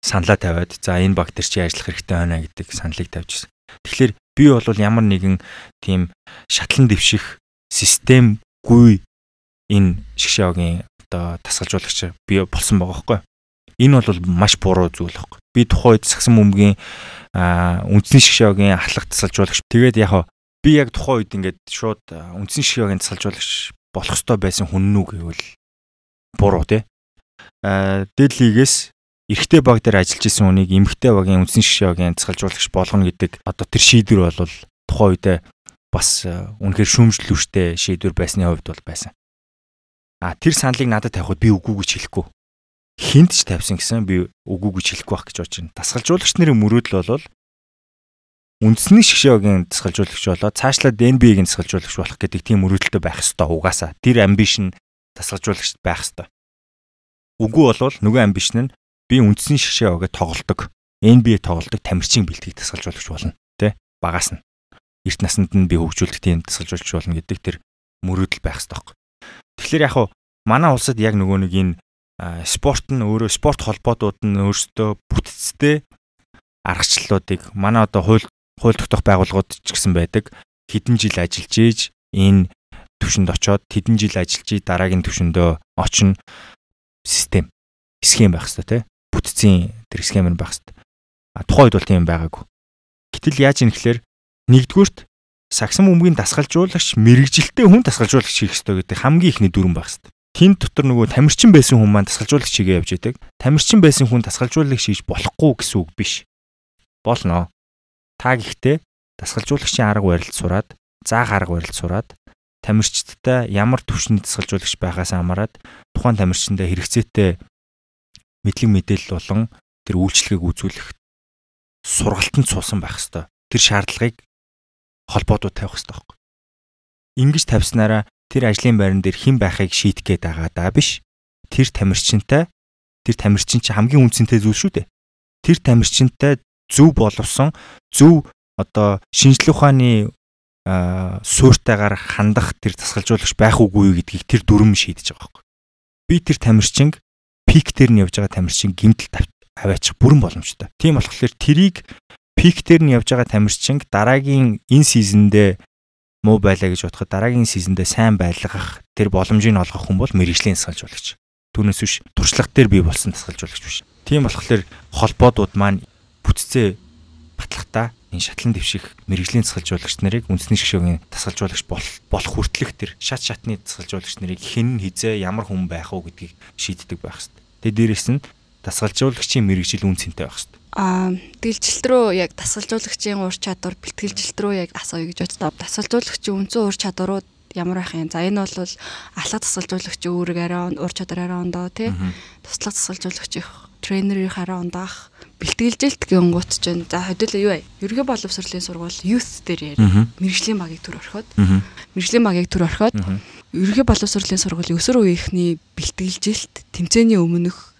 саналаа тавиад за энэ дээр чи ажиллах хэрэгтэй байна гэдэг саналыг тавьж исэн. Тэгэхээр би бол ямар нэгэн тийм шатлан дэвших системгүй энэ шгшөөгийн одоо тасгалжуулагч би болсон байгаа байхгүй. Энэ бол маш буруу зүйл байхгүй. Би тухайн үед сагсан бөмбөгийн үндсэн шгшөөгийн ахлах тасгалжуулагч. Тэгээд яг би яг тухайн үед ингээд шууд үндсэн шгшөөгийн тасгалжуулагч болох ёстой байсан хүн нүг гэвэл буруу тий. Аа дээдлигээс эрэгтэй баг дээр ажиллаж исэн хүнийг эмэгтэй багийн үндсэн шгшөөгийн тасгалжуулагч болгоно гэдэг одоо тэр шийдвэр бол тухайн үедээ бас үнэхээр шүүмжлүүлжтэй шийдвэр байсны хувьд бол байсан. А тэр саналыг надад тавихад би үгүй гэж хэлэхгүй. Хинт ч тавьсан гэсэн би үгүй гэж хэлэхгүй байх гэж бодож байна. Дасгалжуулагч нарын мөрөөдөл бол үндэсний шгшөөгийн дасгалжуулагч болоод цаашлаад NBA-гийн дасгалжуулагч болох гэдэг тийм мөрөөдөлтөй байх ёстой угаасаа. Тэр амбишн дасгалжуулагчд байх ёстой. Үгүй болвол нөгөө амбишн нь би үндэсний шгшөөгээ тоглолдог, NBA тоглолдог тамирчин бэлтгэх дасгалжуулагч болно. Тэ? Багаас нь. Эрт наснд нь би хөгжүүлдэг тийм дасгалжуулагч болно гэдэг тэр мөрөөдөл байх ёстой. Тэгэхээр яг манай улсад яг нөгөө нэг энэ спорт нь өөрөө спорт холбоотууд нь өөрсдөө бүтцтэй аргачлалуудыг манай одоо хууль хууль тогтоох байгууллагууд ч гэсэн байдаг. Хэдэн жил ажиллаж ийж энэ төвшөнд очоод хэдэн жил ажиллаж ий дараагийн төвшөндөө очно систем схем байх хэрэгтэй те бүтцийн тэр схем нь байх хэрэгтэй. А тухайн үед бол тийм байгаагүй. Гэтэл яаж юм гэхээр нэгдүгürt сагсан бөмбөгийн дасгалжуулагч мэрэгжилтэй хүн дасгалжуулагч хийх ёстой гэдэг хамгийн ихний дүрэн баг хэвээр. Тин дотор нөгөө тамирчин байсан хүн маань дасгалжуулагч хийгээ явж идэг. Тамирчин байсан хүн дасгалжуулагч хийж болохгүй гэсэн үг биш. Болно. Та гэхдээ дасгалжуулагчийн арга барилд сураад, заах арга барилд сураад, тамирчдтай ямар төвшний дасгалжуулагч байхаас хамаарат тухайн тамирчиндээ хэрэгцээтэй мэдлэг мэдээлэл болон тэр үйлчлэгийг үзүүлэх сургалтанд суусан байх хэвээр. Тэр шаардлагыг холбоодууд тавих хэрэгтэй байхгүй. Ингиж тавьснараа тэр ажлын байран дээр хэн байхыг шийдэх гээд байгаа даа биш. Тэр тамирчинтай тэр тамирчин чинь хамгийн үнцэнтэй зүйл шүү дээ. Тэр тамирчинтай зөв боловсон зөв одоо шинжлэх ухааны сууртайгаар хандах тэр тасгалжуулагч байх үгүй гэдгийг тэр дүрм шийдэж байгаа байхгүй. Би тэр тамирчин пик дээр нь явж байгаа тамирчин гимтэл аваачих бүрэн боломжтой. Тийм болохоор тэрийг пик дээр нь явж байгаа тамирчин дараагийн энэ сизэндээ муу байлаа гэж бодоход дараагийн сизэндээ сайн байлгах тэр боломжийг олгох хүн бол мэрэгжлийн тасгалжуулагч. Түүнээс биш туршлага дээр бий болсон тасгалжуулагч биш. Тийм болохоор холбоодууд маань бүтцээ батлахтаа энэ шатлан дэвших мэрэгжлийн тасгалжуулагч нарыг үндэсний шгшөөгийн тасгалжуулагч болох хүртлэх тэр шат шатны тасгалжуулагч нарыг хэн хизээ ямар хүн байх уу гэдгийг шийддэг байх хэрэгтэй. Тэгээ дээрэс нь тасгалжуулагчийн мэрэгжил үн цэнтэй байх хэрэгтэй а дэлжилт рүү яг дасгалжуулагчийн ур чадвар бэлтгэлжилт рүү яг асууя гэж боддог. Дасгалжуулагчийн үндсэн ур чадварууд ямар байх юм. За энэ бол алга дасгалжуулагч өөрөг арай ур чадвар арай ондоо тий. Туслах дасгалжуулагч их тренерийн хараа ондоох бэлтгэлжилт гингуут чинь за хөдөлөө юу вэ? Ерөнхий боловсролын сургууль youth дээр яа. Мэргэжлийн багийг төр орхиод. Мэргэжлийн багийг төр орхиод ерөнхий боловсролын сургуулийн өсвөр үеийнхний бэлтгэлжилт тэмцээний өмнөх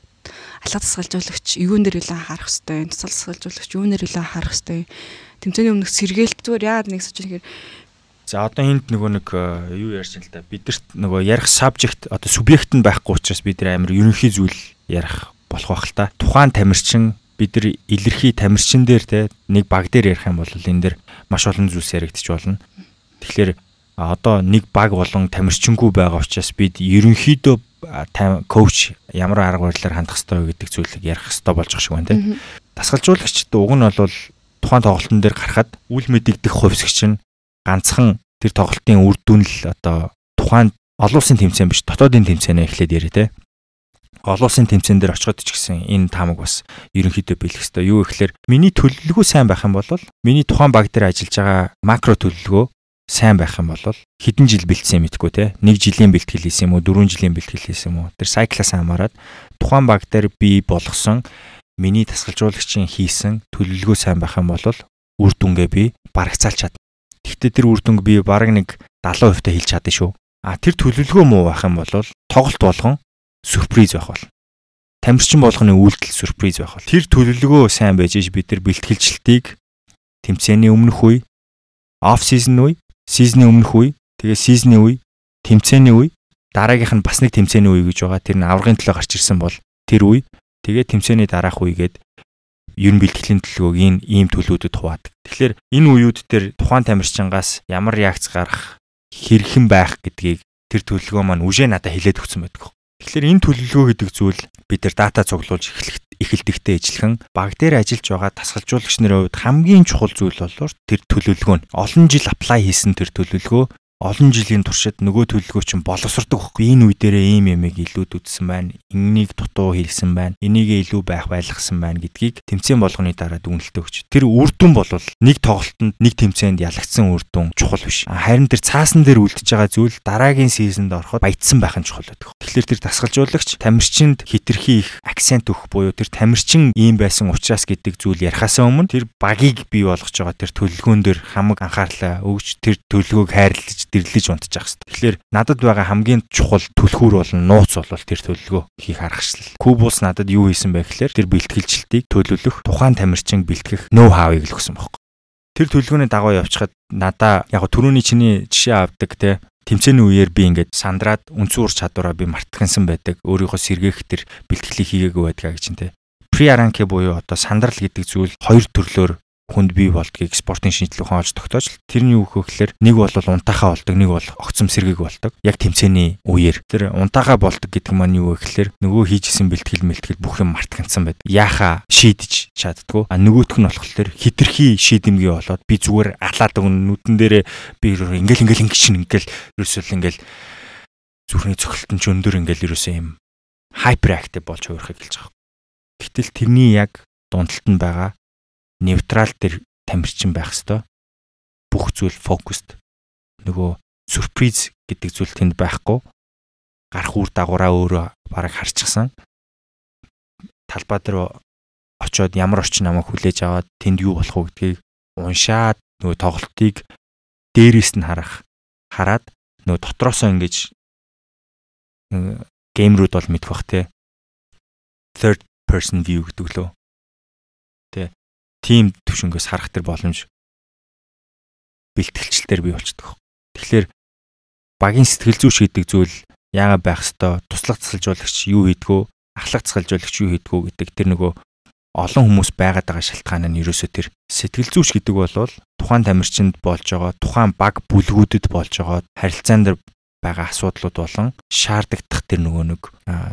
алга тасгалжуулагч юун дээр илүү анхаарах хэвтэй, тусал тасгалжуулагч юун дээр илүү анхаарах хэвтэй. Тэмцээний өмнөх сэргээлт зүгээр яагаад нэг сууж ихээр За одоо энд нөгөө нэг э, юу ярьж байна л да. Бидэрт нөгөө ярих subject одоо субъект нь байхгүй учраас бид нар амар ерөнхий зүйл ярих болох байх л та. Тухайн тамирчин бид нар илэрхий тамирчин дээр те нэг баг дээр ярих юм бол энэ дээр маш олон зүйлс яригдчих болно. Тэгэхээр одоо нэг баг болон тамирчингүй байгаа учраас бид ерөнхийдөө коуч ямар арга барилаар хандах ёстой гэдэг зүйлийг ярих ёстой болж байгаа шиг байна тийм. Дасгалжуулагчд уг нь бол тухайн тоглолтын дээр гарахад үл мэдэгдэх хувьсгч нь ганцхан тэр тоглолтын үр дүн л одоо тухайн олон улсын тэмцээн биш дотоодын тэмцээнэ эхлээд яриа те. Олон улсын тэмцээн дээр очиход ч гэсэн энэ таамаг бас ерөнхийдөө бэлэх хэвээр юу гэхээр миний төлөвлөгөө сайн байх юм бол миний тухайн баг дээр ажиллаж байгаа макро төлөвлөгөө сайн байх юм бол хэдэн жил бэлтсэн мэдгүй те. Нэг жилийн бэлтгэл хийсэн юм уу, дөрвөн жилийн бэлтгэл хийсэн юм уу? Тэр сайклаас хамаарат тухайн баг дээр би болгосон миний тасгалжуулагчийн хийсэн төлөвлөгөө сайн байх юм бол үр дүнгээ би барагцаалж чадна. Гэхдээ тэр үр дүнг би бараг нэг 70% та хэлж чадна шүү. А тэр төлөвлөгөө муу байх юм бол тоглолт болгон сюрприз байх бол. Тамирчин болгоны үйлдэл сюрприз байх бол. Тэр төлөвлөгөө сайн байж ш бид нар бэлтгэлжилтийг тэмцээний өмнөх үе, оф сизон үе, сизны өмнөх үе, тэгээ сизны үе, тэмцээний үе, дараагийнх нь бас нэг тэмцээний үе гэж байгаа. Тэр нь аврагын төлөө гарч ирсэн бол тэр үе, тэгээ тэмцээний дараах үегээд ер нь бэлтгэлийн төлөвөг энэ ийм төлөвүүдэд хуваадаг. Тэгэхээр энэ үеуд дээр тухайн тамирчингаас ямар реакц гарах хэрхэн байх гэдгийг тэр төлөвлөгөө маань үжээ надад хэлээд өгсөн байдаг. Тэгэхээр энэ төлөвлөгөө гэдэг зүйл бид нар дата цуглуулж эхэлдэгтэй ижилхэн баг дээр ажиллаж байгаа тасгалжуулагч нарын хувьд хамгийн чухал зүйл бол тэр төлөвлөгөө нь олон жил аплай хийсэн тэр төлөвлөгөө олон жилийн туршид нөгөө төлөлгөө чинь боловсрдог байхгүй энэ үе дээрээ ийм ямиг илүүд үтсэн байна. Энэнийг дутуу хийлсэн байна. Энийгээ илүү байх байлгасан байна гэдгийг тэмцээн болгоны дараа дүгнэлтэ өгч тэр үр дүн бол нэг тоглолтод нэг тэмцээнд ялагдсан үр дүн чухал биш. Харин тэр цаасан дээр үлдэж байгаа зүйл дараагийн сизонд ороход баяцсан байх нь чухал байдаг. Тэгэхээр тэр дасгалжуулагч тамирчинд хитрхи их акцент өгөх буюу тэр тамирчин ийм байсан учраас гэдэг зүйл ярихаас өмнө тэр багийг бий болгож байгаа тэр төлөлгөөн дээр хамаг анхаарлаа өгж тэр төлөлгөөг хайрлаж дэрлэж унтчих хэвээр. Тэгэхээр надад байгаа хамгийн чухал түлхүүр бол нууц бол тэр төлөлгөө хийх аргачлал. Кубус надад юу хийсэн бэ гэхээр тэр бэлтгэлжилтийг төлөвлөх тухайн тамирчин бэлтгэх ноу хавыг л өгсөн байхгүй. Тэр төлөвлөгөөний дагуу явчихад надаа яг түрүүний чиний жишээ авдаг те тэмцээний үеэр би ингээд сандраад үндсэн ур чадвараа би мартахынсан байдаг. Өөрийнхөө сэргээх тэр бэлтгэлийг хийгээгүй байдгаа гэж чинь те. Аранке буюу одоо сандрал гэдэг зүйл хоёр төрлөөр хүнд бий болдгийг спортын шинжилгээ хааж тогтоож тэрний юу гэхээр нэг бол унтахаа болдог нэг бол огцом сэргийг болдог. Яг тэмцээний үеэр. Тэр унтахаа болдог гэдэг маань юу гэхээр нөгөө хийжсэн бэлтгэл мэлтгэл бүх юм мартагцсан байд. Яхаа шийдэж чаддгүй а нөгөөх нь болохоор хитрхи шийдэмгий болоод би зүгээр алаад өгн нүдэн дээрээ би ингээл ингээл ингээл чинь ингээл ерөөсөө ингээл зүрхний цохилтон ч өндөр ингээл ерөөсөө юм хайперактив болж хуурахыг хэлж байгаа. Гэтэл тэрний яг дундалт нь байгаа нейтрал дээр тамирчин байх хэвээр бүх зүйл фокуст нөгөө сюрприз гэдэг зүйл тэнд байхгүй. Гарах үр дагавраа өөрөө бараг харчихсан талбай дээр очиод ямар орчин намайг хүлээж аваад тэнд юу болох вэ гэдгийг уншаад нөгөө тоглолтыг дээрээс нь харах хараад нөгөө дотроосоо ингэж геймрүүд бол мэдэх бах те third person view гэдэг лөө тийм төвшнгөөс харах тэр боломж бэлтгэлчлэлээр бий болчихдог. Тэгэхээр багийн сэтгэл зүйч гэдэг зүйл яагаад байх ёстой? Туслах засалжуулагч юу хийдгөө? Ахлах засалжуулагч юу хийдгөө гэдэг тэр нөгөө олон хүмүүс байгаад байгаа шалтгаан нь ерөөсөө тэр сэтгэл зүйч гэдэг бол тухайн тамирчинд болж байгаа тухайн баг бүлгүүдэд болж байгаа харилцаан дээр байгаа асуудлууд болон шаардагдах тэр нөгөө нэг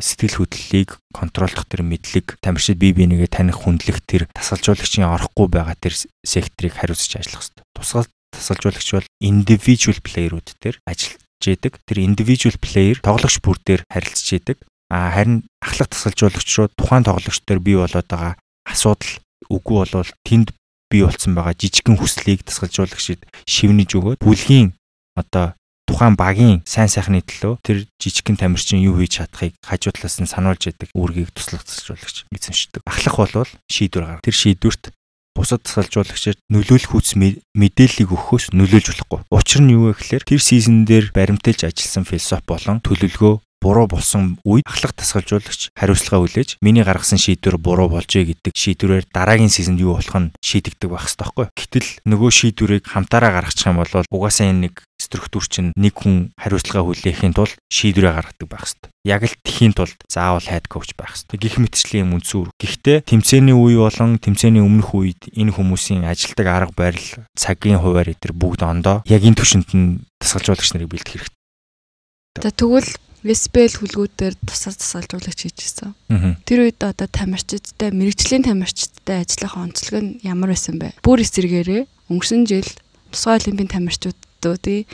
сэтгэл хөдлөлийг контролдох тэр мэдлэг тамирчид бие бинийгээ таних хүндлэх тэр тасалжуулагчийн орохгүй байгаа тэр секторыг хариуцж ажиллах хэрэгтэй. Тусгал тасалжуулагч бол individual player-ууд дээр ажиллаж яадаг. Тэр individual player тоглогч бүр дээр харилцаж яадаг. А харин ахлах тасалжуулагч руу тухайн тоглогч дээр бий болоод байгаа асуудал үгүй болвол тэнд бий болсон байгаа жижигхэн хүслийг тасгалжуулагчид шивнэж өгөөд бүлгийн одоо тухайн багийн сайн сайхны төлөө тэр жижигхэн тамирчин юу хийж чадахыг хажуу талаас нь сануулж яадаг үүргийг туслах засалжуулагч эзэмшдэг. Ахлах болвол шийдвэр гаргах. Тэр шийдвэрт бусад засалжуулагчид нөлөөлөх хүч мэдээллийг өгөхөөс нөлөөлж болохгүй. Учир нь юу вэ гэхээр тэр сизон дээр баримтэлж ажилласан философи болон төлөвлөгөө буруу болсон үед ахлах тасгалжуулагч хариуцлага хүлээж миний гаргасан шийдвэр буруу болжээ гэдэг шийдвэрээр дараагийн сизонд юу болох нь шийдэгдэг байх хэрэгтэй байхгүй. Гэтэл нөгөө шийдвэрийг хамтаараа гаргачих юм бол угаасаа энэ нэг структур чинь нэг хүн хариуцлага хүлээхийн тулд шийдвэрээ гаргадаг байх хэрэгтэй. Яг л тхийн тулд заавал хайд коуч байх хэрэгтэй. Гэх мэтчлийн юм үнсүр. Гэхдээ тэмцээний үе болон тэмцээний өмнөх үед энэ хүмүүсийн ажилдаг арга барил, цагийн хуваар эдэр бүгд ондоо яг энэ түвшинд нь тасгалжуулагч нарыг бэлдэх хэрэгтэй. За тэгвэл Веспел хүлгүүдээр тусаар тасгалжуулагч хийжсэн. Тэр үед одоо тамирчидтай мэрэгжлийн тамирчидтай ажиллах онцлог нь ямар байсан бэ? Бүр эсэргээрээ өнгөрсөн жил тусгай олимпийн тамирчдуудын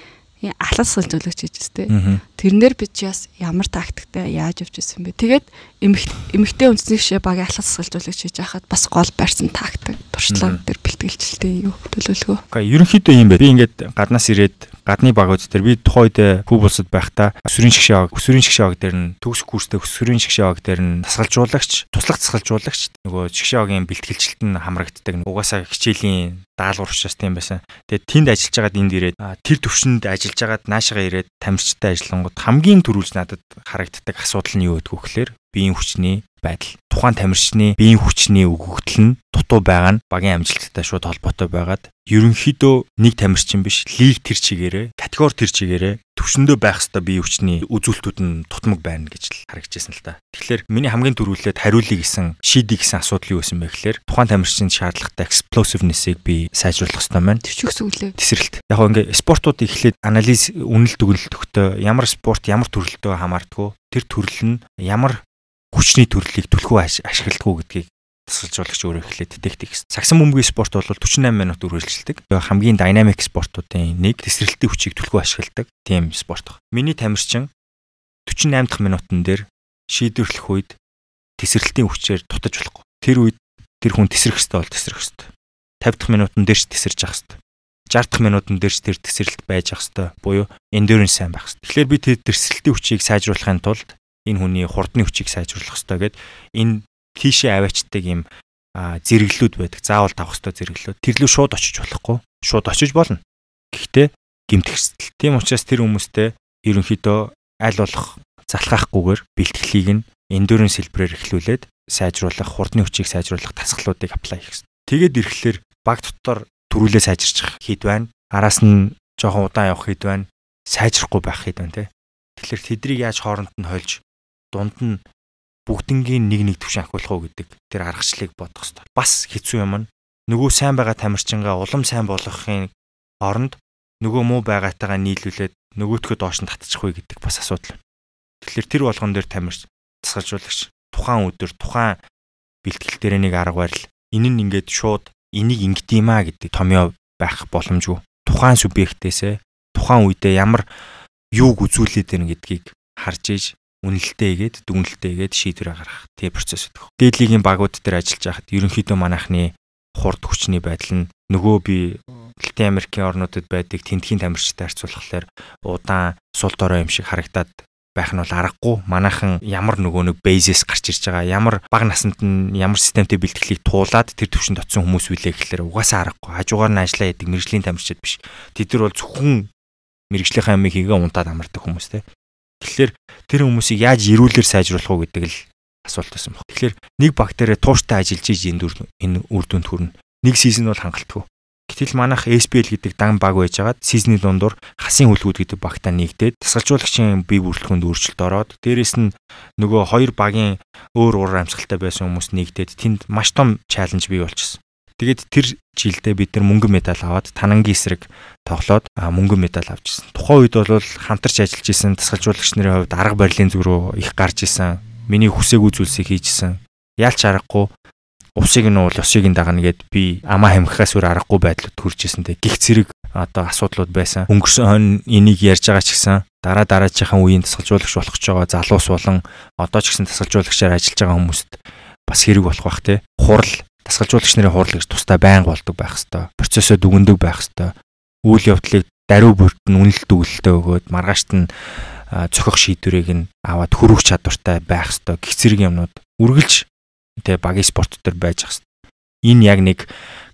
алхас сэлжүүлэгч хийжтэй. Тэрнэр би чи бас ямар тактиктай яаж явж ирсэн бэ? Тэгээд эмэгтэй үндэсний гişэ багийн алхас сэлжүүлэгч хийж байхад бас гол барьсан тактик туршлага дээр бэлтгэлжэлтэй юу төлөвлөгөө. Гэхдээ ерөнхийдөө юм байна. Би ингээд гаднаас ирээд гадны багууд дээр би тухайн үед Куб улсад байхдаа өсвөрийн шгшээ баг, өсвөрийн шгшээ баг дээр нь төгс курстэй өсвөрийн шгшээ баг дээр нь тасгалжуулагч, туслах тасгалжуулагч нөгөө шгшээ багийн бэлтгэлжилт нь хамрагддаг. Угаасаа хичээлийн даалгавар учраас тийм байсан. Тэгээд тэнд ажиллаж байгаад энд ирээд тэр төвшөнд ажиллаж байгаад наашаага ирээд тамирчтай ажиллангууд хамгийн түрүүлж надад харагддаг асуудал нь юу гэдгүү гэхээр биеийн хүчний байдал. Тухайн тамирчны биеийн хүчний өгөгдөл нь дутуу байгаа нь багийн амжилттай шууд холбоотой байгаад ерөнхийдөө нэг тамирчин биш лиг тэр чигээрээ категори тэр чигээрээ төвшөндөө байх хэвээр биеийн хүчний үзүүлэлтүүд нь тутмаг байна гэж л харагдчихсан л та. Тэгэхээр миний хамгийн түрүүлээд хариулъя гэсэн шийдий гэсэн асуудал юу байсан бэ гэхээр тухайн тамирчин шаардлагатай explosiveness-ыг би сайжруулах хэрэгтэй байна. Тэр ч үгс үлээ. Тесрэлт. Яг гоо ингээ спортууд эхлээд анализ үнэлт өгнөлт өгтөө ямар спорт ямар төрөлтөө хамаардггүй тэр төрөл нь ямар хүчний төрлийг түлхүү ашигладаг гэдгийг тасалжуулагч өөрөө эхлээд детектив гэсэн. Сагсан бөмбөгийн спорт бол 48 минут үргэлжилдэг. Хамгийн динамик спортуудын нэг тесрэлтийн хүчийг түлхүү ашигладаг тийм спорт. Миний тамирчин 48 дахь минутан дээр шийдвэрлэх үед тесрэлтийн хүчээр дутаж болохгүй. Тэр үед тэр хүн тесрэх хэвээр бол тесрэх хэвээр. 50 дахь минутан дээр ч тесэрж явах хэвээр. 60 дахь минутан дээр ч тэр тесрэлт байж явах хэвээр. Буюу endurance сайн байх хэвээр. Тэгэхээр би тэр тесрэлтийн хүчийг сайжруулахын тулд энэ хүний хурдны хүчийг сайжруулах хэрэгтэй гэд энэ тийшээ аваачдаг юм зэрэглэлүүд байдаг. Заавал тавах хэрэгтэй зэрэглэлүүд. Тэрлүү шууд очиж болохгүй. Шууд очиж болно. Гэхдээ гимтгсэл. Тийм учраас тэр хүмүүстэй ерөнхийдөө аль болох залхаахгүйгээр бэлтгэлийг нь эндүрэн сэлбрээр эхлүүлээд сайжруулах, хурдны хүчийг сайжруулах тасгалуудыг аплай хийх. Тэгээд ирэхлээр баг дотор төрүүлээ сайжирчих хэд байна. Араас нь жоохон удаан явах хэд байна. Сайжрахгүй байх хэд байна те. Тэгэхээр тэдрийг яаж хооронд нь хольж дунд нь бүгднгийн нэг нэг төвшин ахиулах уу гэдэг тэр аргачлалыг бодох хэрэгтэй. Бас хэцүү юм нь нөгөө сайн байгаа тамирчингаа улам сайн болгохын оронд нөгөө муу байгаатайгаа нийлүүлээд нөгөөтгөө доош нь татчих вэ гэдэг бас асуудал. Тэгэхээр тэр болгон дээр тамирч тасгалжуулагч тухайн өдөр тухайн бэлтгэл дээр нэг арга барил энэ нь ингээд шууд энийг ингэт юм а гэдэг томьёо байх боломжгүй. Тухайн субъектээсээ тухайн үедээ ямар юуг үзүүлээд байна гэдгийг харж иж үнэлтэйгээд дүнэлтэйгээд шийдвэр гаргах тийм процесс өгөх. Дээдлигийн багууд дээр ажиллаж байхад ерөнхийдөө манайхны хурд хүчний байдал нь нөгөө би Латин Америкийн орнуудад байдаг тентхийн тамирчтай харьцуулахаар удаан сул дорой юм шиг харагдаад байх нь бол аргагүй. Манайхан ямар нөгөө нэг бейзэс гарч ирж байгаа, ямар бага наснд нь ямар системтэй бэлтгэлийг туулаад тэр төвшөнд очисон хүмүүс үлээ гэхэлэр угаасаа аргагүй. Хажуугаар нь ажиллаа яадаг мэрэгжлийн тамирчид биш. Тэд нар бол зөвхөн мэрэгжлийнхаа амийг хийгээ унтаад амардаг хүмүүс те. Тэгэхээр тэр хүмүүсийг яаж ирүүлэр сайжруулах уу гэдэг л асуулт байсан баг. Тэгэхээр нэг бактери тууштай ажиллаж иж энэ энэ үр дүнд хүрнэ. Нэг сизон бол хангалтгүй. Гэтэл манайх SPL гэдэг дан баг байжгаад сизний дундуур хасын хүлгүүд гэдэг багтаа нэгдээд тасгалжуулагчийн бие бүрэлдэхүүнд өөрчлөлт ороод дээрэс нь нөгөө хоёр багийн өөр уур амьсгалтай байсан хүмүүс нэгдээд тэнд маш том чаленж бий болчихсон. Тэгээд тэр жилдээ бид нар мөнгөн медаль аваад танангийн эсрэг тоглоод мөнгөн медаль авчихсан. Тухайн үед бол хамтарч ажиллаж исэн тасгалжуулагч нарын хувьд арга барилын зүг рүү их гарч исэн. Миний хүсээгүй зүйлсийг хийжсэн. Яалч аргагүй усыг нь уул ёсыг нь дагна гэд би амаа хамхихаас өөр аргагүй байдлууд хүрч ирсэнтэй. Гих зэрэг одоо асуудлууд байсан. Өнгөрсөн хойно энийг ярьж байгаа ч гэсэн дараа дараачихан үеийн тасгалжуулагч болох ч байгаа залуус болон одоо ч гэсэн тасгалжуулагчаар ажиллаж байгаа хүмүүст бас хэрэг болох бах те. Хурал тасгалжуулагч нарын хурал гэж тусдаа байнга болдог байх хэвээр. Процессоо дүгндэг байх хэвээр. Үйл явдлыг даруй бүрт нь үнэлт өгөлтөө өгөөд маргаашт нь цохих шийдвэрийг нь аваад хөрвөх чадвартай байх хэвээр. Гих зэрэг юмнууд үргэлж тэ багийн спорт төр байж хэвээр. Энэ яг нэг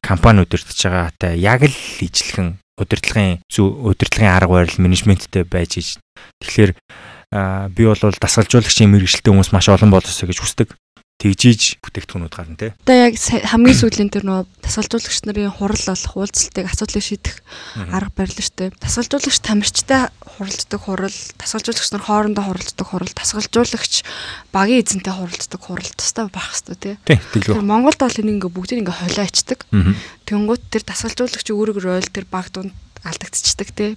компани удирдах байгаатай яг л ижлэхэн удирдлагын зөв удирдлагын арга барил менежменттэй байж иж. Тэгэхээр би бол дасгалжуулагчийн мэрэгчлээ хүмүүс маш олон болосоо гэж хүсдэг тэгжиж бүтээгдэхүүнүүд гарна тий. Одоо яг хамгийн сүүлийн тэр нөө тасгалжуулагч нарын хурал болох уулзалтыг асуудлыг шийдэх арга барил дээ. Тасгалжуулагч тамирчтай хуралддаг хурал, тасгалжуулагч нар хоорондоо хуралддаг хурал, тасгалжуулагч багийн эзэнтэй хуралддаг хурал тустай байх хэрэгтэй тий. Тэр Монголд бол энэ ингээ бүгдийг ингээ холиочдаг. Тэнгүүт тэр тасгалжуулагч өөрөөр ройл тэр баг дунд алдагдчихдаг тий.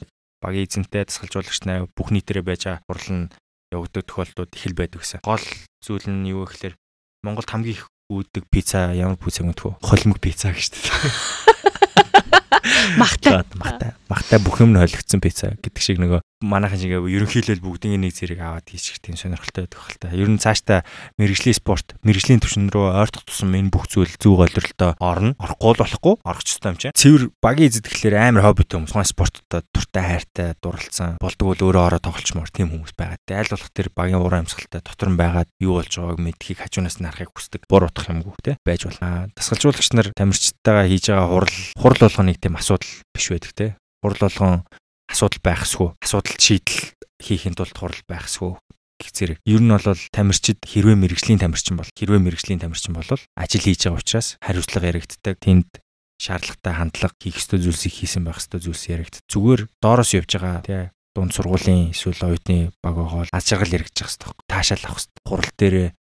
Багийн эзэнтэй тасгалжуулагч нараа бүх нийтээрээ байж хурал нь явагддаг тохиолдлууд их л байдаг гэсэн. Гол зүйл нь юу гэхээр Монголд хамгийн их үүддэг пицца ямар пицца мэдэх вэ? Холимог пицца гэж шүү дээ. Махтай. Махтай. Махтай бүх юм нь холигдсон пицца гэдэг шиг нөгөө манайхан шиг ерөнхийдөө бүгдийн нэг зэрэг аваад хийчих тийм сонирхолтой байдаг хэл та. Ер нь цаашдаа мэрэгжлийн спорт, мэрэгжлийн түвшин рүү ойртох тусам энэ бүх зүйл зүг олролтой орно. Орохгүй л болохгүй, орох ч юм чинь. Цэвэр багийн эзэд гэхлээр амар хоббитой хүмүүс, тухайн спорттой туртай хайртай дурлалцсан. Болдог бол өөрөө ороо тоглолчмоор тийм хүмүүс байгаа. Тэ аль болох тэр багийн уран амьсгалтай дотор нь байгаад юу болж байгааг мэдхийг хажуунаас нь харахыг хүсдэг. Бур утах юмгүй те байж болно. Дасгалжуулагч нар тамирчдтайгаа хийж байгаа хурал хурал болгоныг тийм асуудал биш байдаг те. Хурал болгон асуудал байхсгүй. Асуудалд шийдэл хийхин тулд хурал байхсгүй гэх зэрэг. Ер нь бол тамирчид хэрвээ мэрэгжлийн тамирчин бол хэрвээ мэрэгжлийн тамирчин бол ажил хийж байгаа учраас хариуцлага яригддаг. Тэнд шаардлагатай хандлага хийх ёстой зүйлсийг хийсэн байх ёстой зүйлс яригд. Зүгээр доороос явж байгаа тий дунд сургуулийн эсвэл оюутны баг бол аз жаргал яригдчих хэвээр таашаал авах хэвээр. Хурал дээр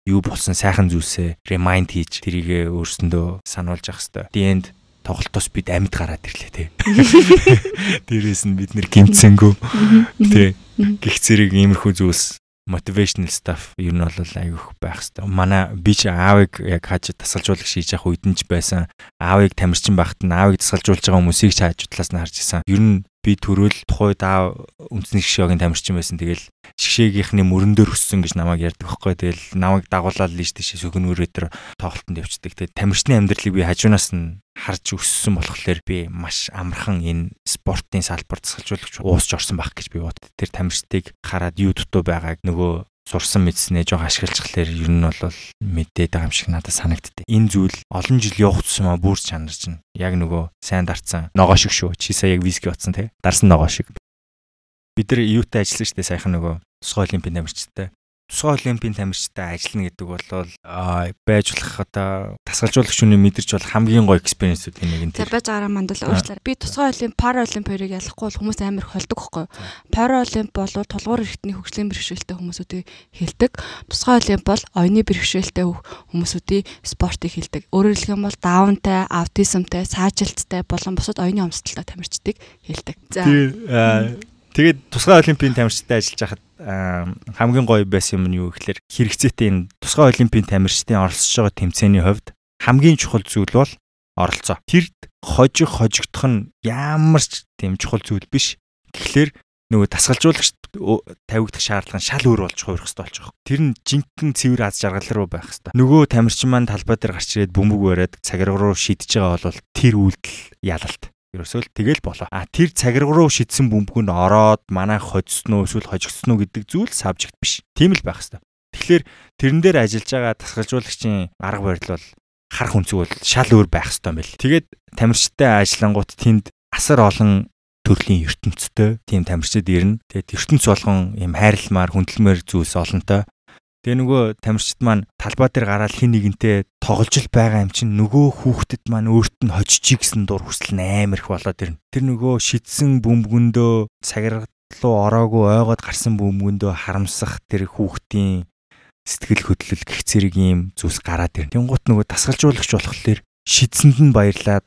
юу болсон сайхан зүйлсээ remind хийж тэрийгэ өөрсөндөө сануулж явах хэвээр. The end тоглолтоос бид амьд гараад ирлээ те. Дээрээс нь бид нэр гимцэнгөө те. Гих зэрэг иймэрхүү зүйлс motivational stuff ер нь бол айгүйх байх хэвээр. Манай би ч аавыг яг хааж тасалжуулагч хийж явах үед нь ч байсан. Аавыг тамирчин байхад нь аавыг тасалжуулж байгаа хүмүүсийг ч хааж талаас нь харж исэн. Ер нь би төрөл тухайд аав үндэсний шгшөөгийн тамирчин байсан. Тэгэл шгшээгийнхний мөрөн дээр өссөн гэж намайг ярьдаг байхгүй. Тэгэл намайг дагуулаад л тийш сөхөнөрөө тэр тоглолтод явцдаг. Тэгээд тамирчны амьдралыг би хажуунаас нь харж өссөн болохоор би маш амархан энэ спортын салбарт засалжуулагч уусч орсон байх гэж би бод. Тэр тамирчдыг хараад юу дутуу байгааг нөгөө сурсан мэдснээ жоо ашиглажхлаар ер нь бол мэдээд байгаа юм шиг надад санагдтыг. Энэ зүйл олон жил явах тусмаа бүр чанарч нь яг нөгөө сайн дарцсан ногоо шиг шүү. Чи сая яг виски батсан те. Дарсан ногоо шиг. Бид нар юутай ажилласан штэ сайхан нөгөө тусгай олимпийн тамирчтай тусгай олимпийн тамирчтай ажиллана гэдэг бол байж болох одоо тасгалжуулагч хүний мэдэрч бол хамгийн гоё экспириенсүүдийн нэг нь. За байж байгаа мандал уучлаарай. Би тусгай олимп пара олимпиорыг ялахгүй бол хүмүүс амар холдог хөхгүй. Пара олимп бол тулгуур эрхтний хөгжлийн бэрхшээлтэй хүмүүсүүдийг хэлдэг. Тусгай олимп бол оюуны бэрхшээлтэй хүмүүсүүдийн спортыг хэлдэг. Өөрөөр хэлэх юм бол даунтай, аутизмтай, саажилттай болон бусад оюуны өмсөлтөй тамирчдыг хэлдэг. За. Тэгээд тусгай олимпийн тамирчтай ажиллаж байхад хамгийн гоё байсан юм нь юу гэхээр хэрэгцээтэй энэ тусгай олимпийн тамирчдын оролцож байгаа тэмцээний хувьд хамгийн чухал зүйл бол оролцоо. Тэрд хожих хожигдох нь ямар ч тийм чухал зүйл биш. Тэгэхээр нөгөө дасгалжуулагч тавигдах шаардлага нь шал өөр болж хувирах хэрэгтэй болж байгаа. Тэр нь жинхэнэ цэвэр аз жаргал руу байх хэрэгтэй. Нөгөө тамирчин маань талбай дээр гарч ирээд бөмбөг бариад цагирга руу шидэж байгаа бол тэр үйлдэл ялалт. Ерөөсөө л тэгэл болоо. А тэр цагирга руу шидсэн бөмбөг нь ороод манай хоцсон уу эсвэл хожигдсон уу гэдэг зүйл сабжект биш. Тийм л байх хэвээр. Тэгэхээр тэрэн дээр ажиллаж байгаа тасгалжуулагчийн арга барил бол харах үнцэг бол шал өөр байх хэвээр юм бэл. Тэгээд тамирчтай ажиллангууд тэнд асар олон төрлийн ертөнцтэй тийм тамирчид ирнэ. Тэгээд ертөнц болгон юм хайрламар хүндэлмээр зүйлс олонтой. Тэгээ нөгөө тамирчид маань талбай дээр гараад хин нэгэнтэй тоглож л байгаа юм чинь нөгөө хүүхдэд маань өөрт нь хожчих гэсэн дур хүсэл амар их болоод ирнэ. Тэр нөгөө шидсэн бөмбөгөндөө цагиргалуу ороогүй ойгоод гарсан бөмбөгөндөө харамсах тэр хүүхдийн сэтгэл хөдлөл гих зэрэг юм зүйлс гараад ирнэ. Тэнгуут нөгөө тасгалжуулагч болохоор шидсэнд нь баярлаад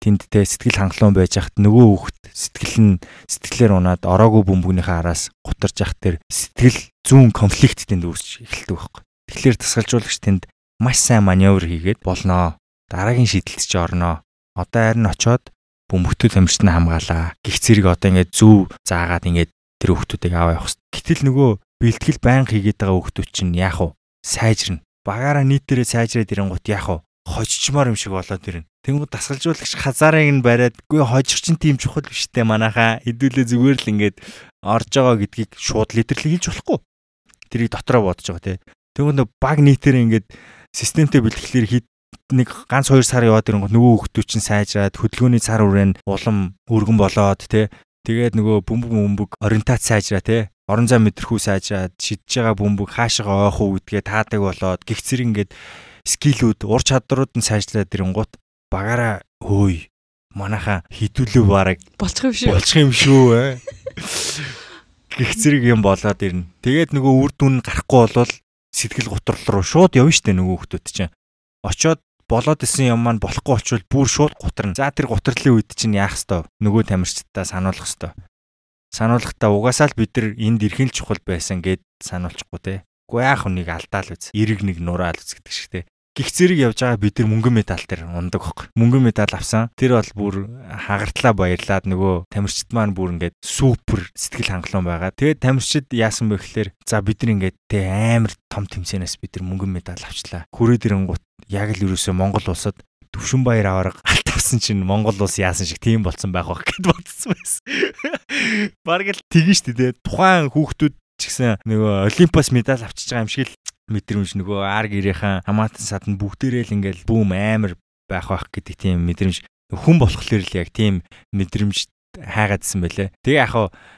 тэндтэй сэтгэл хангалуун байж хат нөгөө хүүхэд сэтгэл нь сэтгэлээр унаад ороогүй бөмбөгнийхээ араас гутарж явах тэр сэтгэл зүүн конфликт тэнд үүсч эхэлдэг байхгүй. Тэгэхээр тасгалжуулагч тэнд маш сайн маневр хийгээд болноо. Дараагийн шийдэлд ч орноо. Одоо харин очоод бөмбөгтөл амжилт нь хамгаалаа. Гих зэрэг одоо ингээд зүв заагаад ингээд тэр хүүхдүүдийг аваа явах хэрэгтэй. Гэтэл нөгөө бэлтгэл байнга хийгээд байгаа хүүхдүүд чинь яах вэ? Сайжирна. Багаараа нийтээрээ сайжраад ирэнгут яах вэ? Хожчмаар юм шиг болоод ирнэ. Тэнгүү дасгалжуулагч хазаарыг нь бариад үгүй хожих чинь тийм чухал биштэй манайхаа хэдүүлээ зүгээр л ингээд орж байгаа гэдгийг шууд лидэрлэг хийж болохгүй. Тэрийг дотроо бодож байгаа тий. Тэнгүү баг нийтээр ингээд системтэй бэлтгэлээр хит нэг ганц 2 сар яваад ирэнгүүт нөгөө хүмүүс чинь сайжраад хөдөлгөөний цар хүрээнд улам өргөн болоод тий. Тэгээд нөгөө бөмбөг бөмбөг ориентац сайжраа тий. Орон зай мэдрэхүү сайжраад шидж байгаа бөмбөг хаашаа ойх уу гэдгээ таадаг болоод гих зэрэг ингээд скилүүд ур чадрууд нь сайжраад ирэнгүүт багаараа өөй манайхаа хідүүлээ бараг болчих юм шүү. Болчих юм шүү Гэх зэрэг юм болоод ирнэ. Тэгээд нөгөө үр дүн гарахгүй болвол сэтгэл готрол руу шууд явна штэ нөгөө хүмүүс чинь. Очоод болоод исэн юм маань болохгүй очвол бүр шууд гутрна. За тэр гутрлын үед чинь яах хэвээр нөгөө тамирчдаа сануулах хэвээр. сануулгахдаа угаасаа л бид нар энд ирхэн чухал байсан гэд сануулчихгүй те. Уу яах нэг алдаал үз. Эрэг нэг нураал үз гэдэг шиг те гих зэрэг явж байгаа бид нар мөнгөн медаль дээр ундаг хог. Мөнгөн медаль авсан. Тэр бол бүр хагартлаа баярлаад нөгөө тамирчид маань бүр ингээд супер сэтгэл хангалуун байгаа. Тэгээд тамирчид яасан бэ гэхээр за бид нар ингээд тэ амар том тэмцээнээс бид нар мөнгөн медаль авчлаа. Хүрээд ирэнгут яг л ерөөсөө Монгол улсад төвшин баяр аварга алт авсан чинь Монгол улс яасан шиг тийм болцсон байх бах гэд бодсон байсан. Бараг л тэгэн штэ тэ. Тухайн хүүхдүүд ч гэсэн нөгөө Олимпиас медаль авчиж байгаа юм шиг л мэдрэмж нөгөө ар гэрийнхэн хамаатан саднд бүгдээрээ л ингээл бүүм амар байх байх гэдэг тийм мэдрэмж хүн болохоор л яг тийм мэдрэмж хайгаадсэн байлээ. Тэгээ яг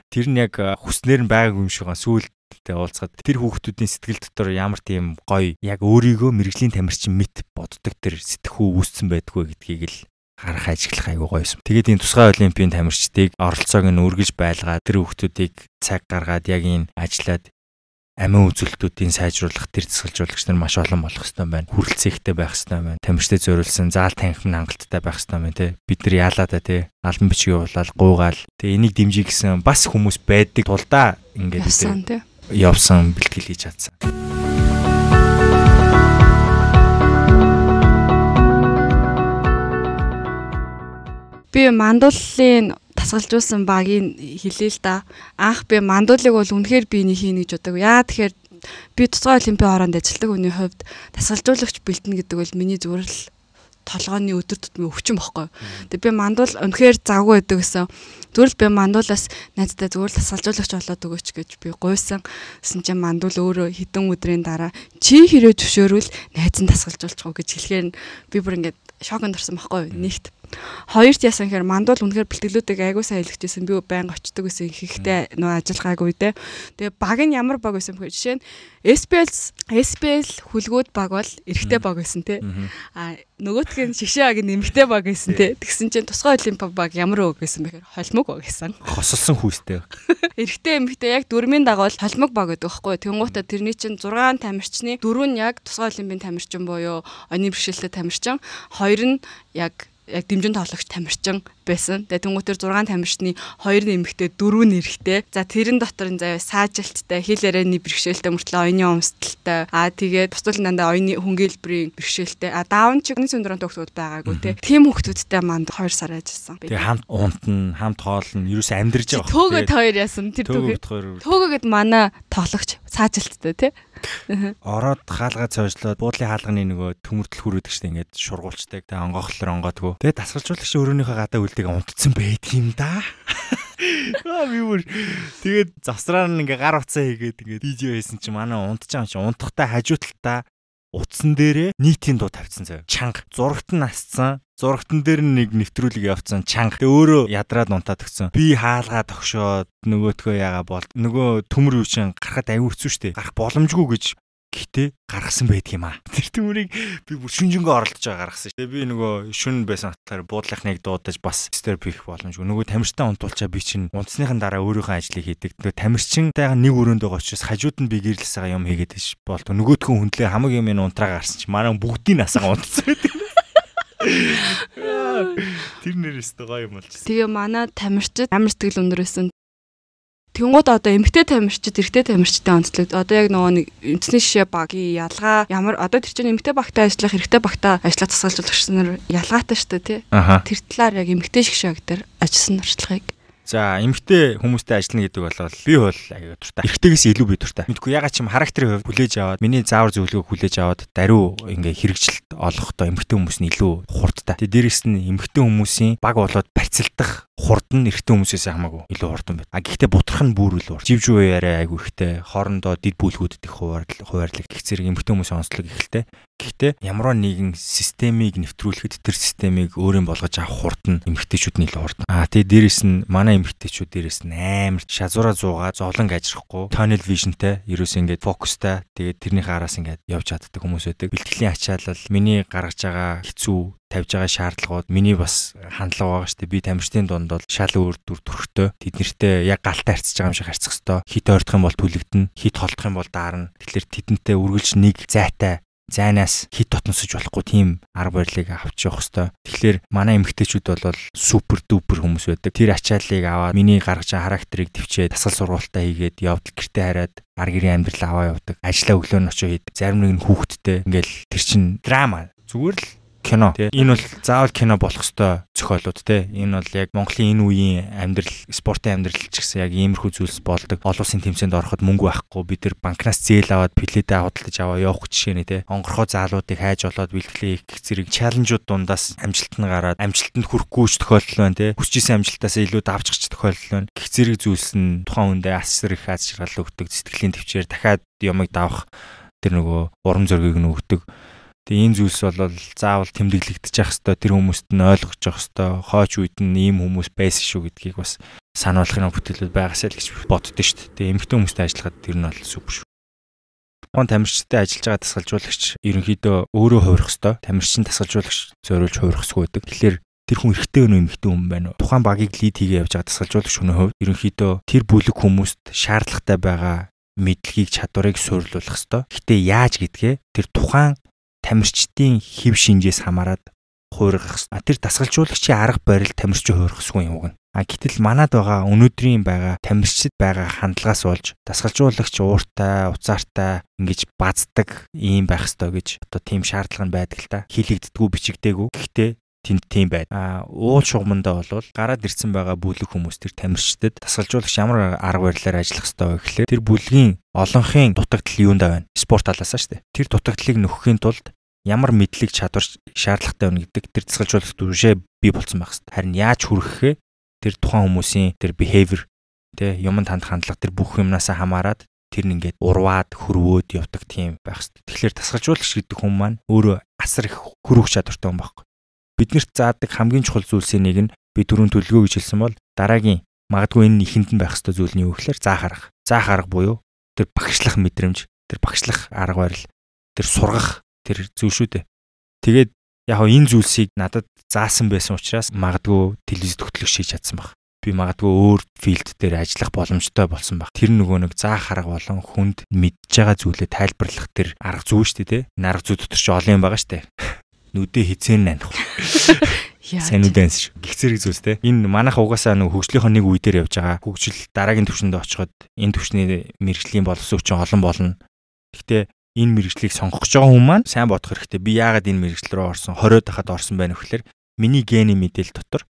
тэр нь яг хүснээр нь байгаагүй юм шиг ган сүүлдээ уулзахад тэр хүүхдүүдийн сэтгэл дотор ямар тийм гоё яг өөрийгөө мэрэгжлийн тамирчин мэт боддог тэр сэтгхүү үүссэн байдгүй гэдгийг л харах ажиглах айгуу гоёсэн. Тэгээд энэ тусгай олимпийн тамирчдыг оролцоог нь үргэж байлгаад тэр хүүхдүүдийг цаг гаргаад яг энэ ажиллаад амин үзүүлэлтүүдийн сайжруулах тэр засгалжуулагч нар маш олон болох хэрэгтэй байна. Хүрэлцээхтэй байх хэрэгтэй байна. Тамирчтай зориулсан заал танхим хангалттай байх хэрэгтэй байна те. Бид нар яалаа да те. Албан бичгийн уулал гуугаал. Тэгээ энийг дэмжих гэсэн бас хүмүүс байдаг тулдаа ингээд те. Явсан бэлтгэл хийж чадсан. Би мандууллын тасгалжуулсан багийг хэлээ л да. Анх би мандуулыг бол үнэхээр би энийг хийнэ гэж бодог. Яа тэгэхээр би тусгай олимпийн хооронд ажилладаг хүний хувьд тасгалжуулагч бэлтэн гэдэг бол миний зүгээр л толгооны өдөр тутмын өвчин бохгүй. Тэгээ би мандуул үнэхээр завгүй байдаг гэсэн. Зүгээр л би мандуулаас найздаа зүгээр л тасгалжуулагч болоод өгөөч гэж би гуйсан. Гэсэн чинь мандуул өөрөө хідэн өдрийн дараа чи хэрэг зөвшөөрвөл найз нь тасгалжуулчих уу гэж хэлэхээр би бүр ингээд шоконд орсон байхгүй нэгт Хоёрт яасан гэхээр мандуул үнэхээр бэлтгэлүүдийг айгуу сайн хэлчихсэн. Би байнга очдөг гэсэн ихтэй нөө ажиллагаагүй те. Тэгээ баг нь ямар баг байсан бэхээр жишээ нь SPL SPL хүлгүүд баг бол эрэгтэй баг байсан те. А нөгөөтг нь шигшээ баг нэмэгтэй баг байсан те. Тэгсэн чинь тусгай олимпиа баг ямар өг байсан бэхээр холимог баг байсан. Хосолсон хүүстэй. Эрэгтэй эмэгтэй яг дөрмийн дагавал холимог баг гэдэг байхгүй. Тэнгуутаа тэрний чинь 6 тамирчны дөрөв нь яг тусгай олимпийн тамирчин буюу оны бэрхшээлтэй тамирчин, хоёр нь яг яг дэмжин тоглогч тамирчин байсан. Тэгээ тэнгуутэр 6 тамирчны 2 нэмэгтэй 4 нэрхтэй. За тэрэн дотор нь заяа саажилттай, хил ярианы бэрхшээлтэй мөртлөө оюуны өмсдөлтэй. Аа тэгээд бусдын дандаа оюуны хөнгөлбөрийн бэрхшээлтэй. Аа даун чигний сүндөрөн төгтгөл байгаагүй те. Тим хүүхдүүдтэй манд 2 сар ажилласан. Тэгээ хамт унтна, хамт хоолно, ерөөс амьдэрж байгаа. Төөгөд хоёр яасан. Тэр төөгөд. Төөгөд манай тоглогч саажилттай те. Ороод хаалгаа цойжлоод буудлын хаалганы нөгөө төмөрдөл хүрээд штэ ингээд шургуулцдаг. Тэгээ онгоохлоор онгоодгоо. Тэгээ дасгалжуулагч өөрөөнийхөө гадаа үлдэг унтцсан байд юм да. Аа би бүр тэгээд завсраар нь ингээ гар утсаа хийгээд ингээ DJ байсан чи манай унтж байгаа юм чи унтахтай хажууталтаа утсан дээрээ нийтийн дуу тавьсан заяа. Чанга. Зурагт нь асцсан. Зурагтан дээр нэг нэвтрүүлэг явцсан чанга. Тэ өөрөө ядраад унтаад өгсөн. Би хаалгаа тогшоод нөгөөтгөө яага бол нөгөө төмөр юу чин гарахад аюу хэцүү шттэ. Гарах боломжгүй гэж Гэтэ гаргасан байдаг юм аа. Тэр төмөрийг би бүр шүнжэнгөө оролдож байгаа гаргасан шүү. Би нөгөө шүн байсан атгаар буудлахныг дуудаж бас стер пих боломжгүй. Нөгөө тамирчтай унтуулчаа би чинь унтсныхан дараа өөрийнхөө ажлыг хийдэг. Тэгээ тамирчинтайгаа нэг өрөөнд байгаа учраас хажууд нь би байгаа юм хийгээд ш болт. Нөгөөдхөн хүндлээ хамаг юм ин унтраа гарсан чи манай бүгдийн насаа унтсан байдаг. Тэр нэрээс гоё юм болж. Тэгээ манай тамирчид амар сэтгэл өндөр байсан. Тэнгууд одоо эмгтэй тамирчид, эрэгтэй тамирчтай онцлог. Одоо яг нөгөө нэг үндэсний шишээ багийн ялгаа ямар одоо тэр чинь эмгтэй багтай ажиллах, эрэгтэй багтай ажиллах тасгалжуулагч нар ялгаатай шүү дээ, тий. Тэр талаар яг эмгтэй шишээ гэдэг ажилласан туршлагыг За эмгтэй хүмүүстэй ажиллана гэдэг бол би бол аяа дуртай. Эрэгтэйгээс илүү би дуртай. Мэдгүй ягаад ч юм характерын хувьд хүлээж аваад миний заавар зөвлөгөөг хүлээж аваад даруй ингээ хэрэгжилт олохдоо эмгтэй хүмүүс нь илүү хурдтай. Тэгээ дээрэс нь эмгтэй хүмүүсийн баг болоод барьцалдах хурд нь эрэгтэй хүмүүсээс хамаагүй илүү хурдан байна. А гэхдээ бутрах нь бүр илүү хурд. Живжүү яриа айгүй ихтэй. Хоорондоо дид бүлгүүдэд их хуваарлаг хуваарлаг гэх зэрэг эмгтэй хүмүүсийн онцлог ихтэй. Гэхдээ ямар нэгэн системийг нэвтрүүлэхэд тэр системийг өөрийн болгож авах хурд нь эмгтээчүүд нь илүү хурд. А тэгээ дээрэс нь манай эмгтээчүүд дээрэс нь амар шазуура зуугаа зовлон ажрахгүй tunnel visionтэй ерөөс ингээд фокустай тэгээд тэрнийхээ араас ингээд явж чаддаг хүмүүс байдаг. Бэлтгэлийн ачаалал миний гаргаж байгаа хэцүү тавьж байгаа шаардлагууд миний бас хандлага байгаа шүү дээ. Би тамирчдын дунд бол шал өөр дүр төрхтэй. Тэднэртэй яг галтай харьцаж байгаа юм шиг харьцах хэвээр. Хит ойрдох юм бол түлэгдэнэ, хит холдох юм бол даарна. Тэгэхээр тэдэнтэй үргэлж нэг зайтай зайнаас хит тотносож болохгүй тийм арга барилыг авч явах хэвээр. Тэгэхээр манай эмгтээчүүд бол супер дупер хүмүүс байдаг. Тэр ачааллыг аваад миний гаргаж байгаа характерыг төвчээ дасгал сургуультаа хийгээд явдал гэртээ хараад ар гэрийн амьдрал аваа явдаг. Ажлаа өглөө нь очиж хийдэг. Зарим нэг нь хүүхэдтэй ингээл тэр чин драма. Зүгээр л кино. Энэ бол заавал кино болох ёстой зохиолууд те. Энэ бол яг Монголын энэ үеийн амьдрал, спортын амьдрал ч гэсэн яг иймэрхүү зүйлс болдог. Олон улсын тэмцээнд ороход мөнгө байхгүй бид нар банкнаас зээл аваад пледээ худалдаж аваа явах жишээ нэ те. Онгорхоо заалуудыг хайж олоод бэлтгэлээ их зэрэг чаленжууд дундаас амжилт нь гараад амжилтанд хүрэхгүй ч тохиолдол байна те. Хүсчихсэн амжилтаас илүү давчгач тохиолдол байна. Гэх зэрэг зүйлс нь тухайн үндэ асар их аз жаргал өгдөг сэтгэлийн төвчээр дахиад ямыг давах тэр нөгөө урам зориг нь өгдөг Тэгээ энэ зүйлс бол заавал тэмдэглэгдэж явах хэвээр тэр хүмүүст нь ойлгож явах хэвээр хойч үед нь ийм хүмүүс байсан шүү гэдгийг бас сануулгын бүтээлүүд байгаасаа л гэж боддоо шүү дээ. Тэгээ эмэгтэй хүмүүстэй ажиллахад тэр нь бол супер шүү. Тухайн тамирчтай ажиллаж байгаа тасгалжуулагч ерөнхийдөө өөрөө хувирах хэвээр тамирчин тасгалжуулагч зориулж хувирах хэсэг байдаг. Тэгэхээр тэр хүн эрэгтэй өнөө эмэгтэй хүн байна уу? Тухайн багийг лид хийгээ явж байгаа тасгалжуулагч хүний хувьд ерөнхийдөө тэр бүлэг хүмүүст шаардлагатай байгаа мэдлэгийг чадварыг суйрлуулах хэвээр. Гэтэ яаж гэдгээ тэр тухайн тамирчдын хэв шинжээс хамаарат хуургах. Тэр дасгалжуулагчийн арга барил тамирчин хуургахгүй юм уу? А гэтэл манад байгаа өнөөдрийн байгаа тамирчид байгаа хандлагаас болж дасгалжуулагч ууртай, уцаартай ингэж баздаг ийм байх ёстой гэж одоо тийм шаардлага нь байдаг л та. Хилэгддэггүй бичигдээгүй. Гэхдээ тэнд тийм байд. А уул шугамдаа бол гараад ирсэн байгаа бүлэг хүмүүс тэр тамирчдад дасгалжуулагч ямар арга барилаар ажиллах ёстой вэ гэхлээр тэр бүлгийн олонхын дутагдал юунд байна? Спорт талаасаа шүү дээ. Тэр дутагдлыг нөхөхийн тулд ямар мэдлэг чадвар шаардлагатай байна гэдэг тэр засгалжуулагч түвшээ бий болсон байх хэрэгтэй. Харин яаж хүрэхээ тэр тухайн хүмүүсийн тэр behavior тэ юмд ханд хандлага тэр бүх юмнасаа хамаарат тэр нь ингээд урваад хөрвөөд явдаг тийм байх хэрэгтэй. Тэгэхээр тасгалжуулагч гэдэг хүн маань өөрөө асар их хөрвөх чадвартай хүн байхгүй. Биднэрт заадаг хамгийн чухал зүйлсийн нэг нь би түрүүн төлгөө гэж хэлсэн бол дараагийн магадгүй энэ ихэнд нь байх хэрэгтэй зүйл нь юу гэхээр заах арга. Заах арга буюу тэр багшлах мэдрэмж, тэр багшлах арга барил, тэр сургах тэр зүйл шүү дээ. Тэгээд яг энэ зүйлсийг надад заасан байсан учраас магадгүй телевиз төгтлөг шийдэж чадсан баг. Би магадгүй өөр филд дээр ажиллах боломжтой болсон баг. Тэр нөгөө нэг заах арга болон хүнд мэдж байгаа зүйлээ тайлбарлах тэр арга зүй шүү дээ. Энэ арга зүй дотор ч олон юм байгаа шүү дээ. Нүдэ хизээ наних. Сайн үдэнс шүү. Гих зэрэг зүйлс те. Энэ манайх угаасаа нэг хөгжлийнхөө нэг үе дээр явж байгаа. Хөгжил дараагийн төвшөнд очиход энэ төвчний мэрэгжлийн боловсон хүчин олон болно. Гэхдээ энэ мэрэгжлийг сонгох гэж байгаа хүн маань сайн бодох хэрэгтэй. Би яагаад энэ мэрэгжил рүү орсон, 20-од хахад орсон байна вэхлээр миний гений мэдээлэл дотор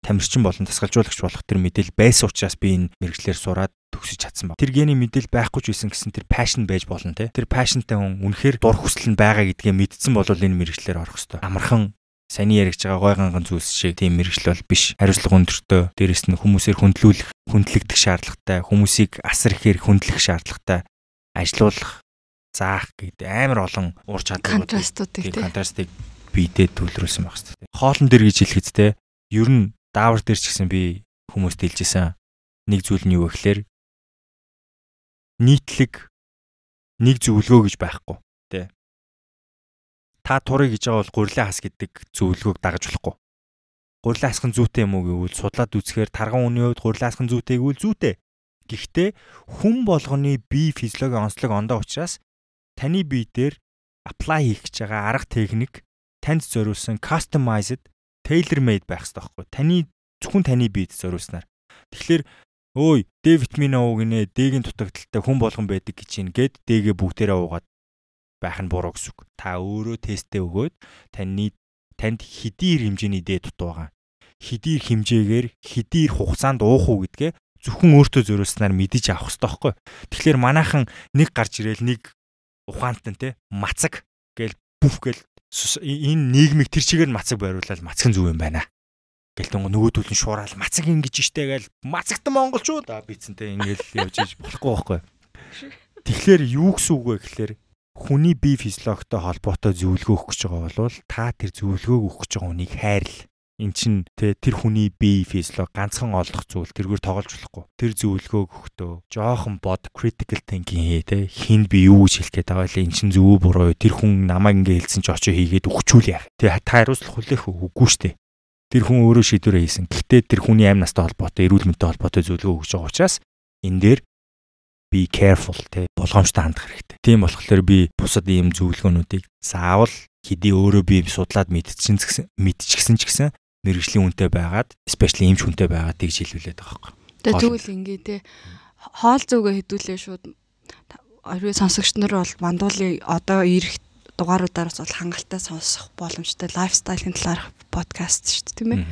тамирчин болон тасгалжуулагч болох тэр мэдээлэл байсан учраас би энэ мэрэгчлэр сураад төгсөж чадсан баг. Тэр гений мэдээлэл байхгүй ч байсан гэсэн тэр пашн байж болно те. Тэр пашнтай хүн үнэхээр дур хүсэл нь байгаа гэдгээ мэдсэн бол энэ мэрэгчлэр орох хэвээр. Амархан саний яригч байгаа гой ганган зүйлс шиг тийм мэрэгжил бол биш. Хариуцлага өндөртөө дээрэс нь хүмүүсээр хөндлүүлэх, хөндлөгдөх шаардлагатай, хүмүүсийг асар ихээр хөндлөх шаардлагатай ажилуулах заах гэдэг амар олон ур чадварууд контрастуудыг тийм контрастыг биедээ төлрүүлсэн байх хэрэгтэй. Хоолн дээр гэж хэлэхэд те ер нь даавар дээр ч гэсэн би хүмүүст хэлжсэн нэг зүйл нь юу вэ гэхээр нийтлэг нэг зөвлөгөө гэж байхгүй тий. Та турыг гэж байгаа бол гурилан хас гэдэг зөвлөгөөг дагаж болохгүй. Гурилан хасхан зүйтэй юм уу гэвэл судлаад үзэхээр тарган үний хувьд гурилан хасхан зүйтэй гэвэл зүйтэй. Гэхдээ хүн болгоны бие физиологийн онцлог ондоо учраас таны бие дээр apply хийх гэж байгаа арга техник танд зориулсан customized tailor made байх хэрэгтэй байхгүй. Таны зөвхөн таны биед зориулснаар. Тэгэхээр өөй D витамин уу гинэ D-гийн дутагдaltaй хүн болгон байдаг гэж чинь гээд D-гээ бүгдээрээ уугаад байх нь буруу гэсэн үг. Та өөрөө тестээ өгөөд таны танд хэдийр хэмжээний D дутуу байгаа. Хэдийр хэмжээгээр хэдийр хугацаанд уух уу гэдгээ зөвхөн өөртөө зориулснаар мэдэж авах хэрэгтэй байхгүй. Тэгэхээр манайхан нэг гарч ирээл нэг ухаантан те мацаг гээл бүф гээл энэ нийгмийг тэр чигээр мацаг байруулаад мацхан зүв юм байна. Гэл тонго нөгөөдөл нь шуурал мацаг ингэж штэ гээл мацагтан монголчууд аа бицэнтэй ингээл явж иж болохгүй байхгүй. Тэгэхээр юу гэсэн үг вэ гэхээр хүний бие физиологтой холбоотой зөвлөгөө өгөх гэж байгаа бол та тэр зөвлөгөөг өгөх гэж байгаа хүнийг хайрл эн чин тэ тэр хүний бие физиолог ганцхан олох зүйл тэргээр тоглож болохгүй. Тэр зөвлөгөөг өгтөө жоохон бод critical thinking хий тэ хинд би юу гэж хэлэх гээд байгаа вэ? Эн чин зөв буруу тэр хүн намайг ингэ хэлсэн ч очоо хийгээд өгчүүл яах. Тэ та хариуцлах хүлээх үгүй штэ. Тэр хүн өөрөө шийдвэрээ хийсэн. Гэхдээ тэр хүний амь настай холбоотой, эрүүл мэндэд холбоотой зөвлөгөө өгч байгаа учраас энэ дээр be careful те болгоомжтой хандах хэрэгтэй. Тийм болохоор би бусад ийм зөвлөгөөнүүдийг заавал хэдий өөрөө би судлаад мэдчихсэн гэсэн мэдчихсэн ч гэсэн мэрэгжлийн үнэтэй байгаад especially эмч хүнтэй байгаад тэгж хэлүүлээд байгаа байхгүй. Тэгээ тэгвэл ингээ те хоол зүгээ хэдүүлээ шууд орой сонсогч нар бол мандуулын одоо ирэх дугааруудаараас бол хангалттай сонсох боломжтой лайфстайлын талаарх подкаст шүү дээ тийм ээ.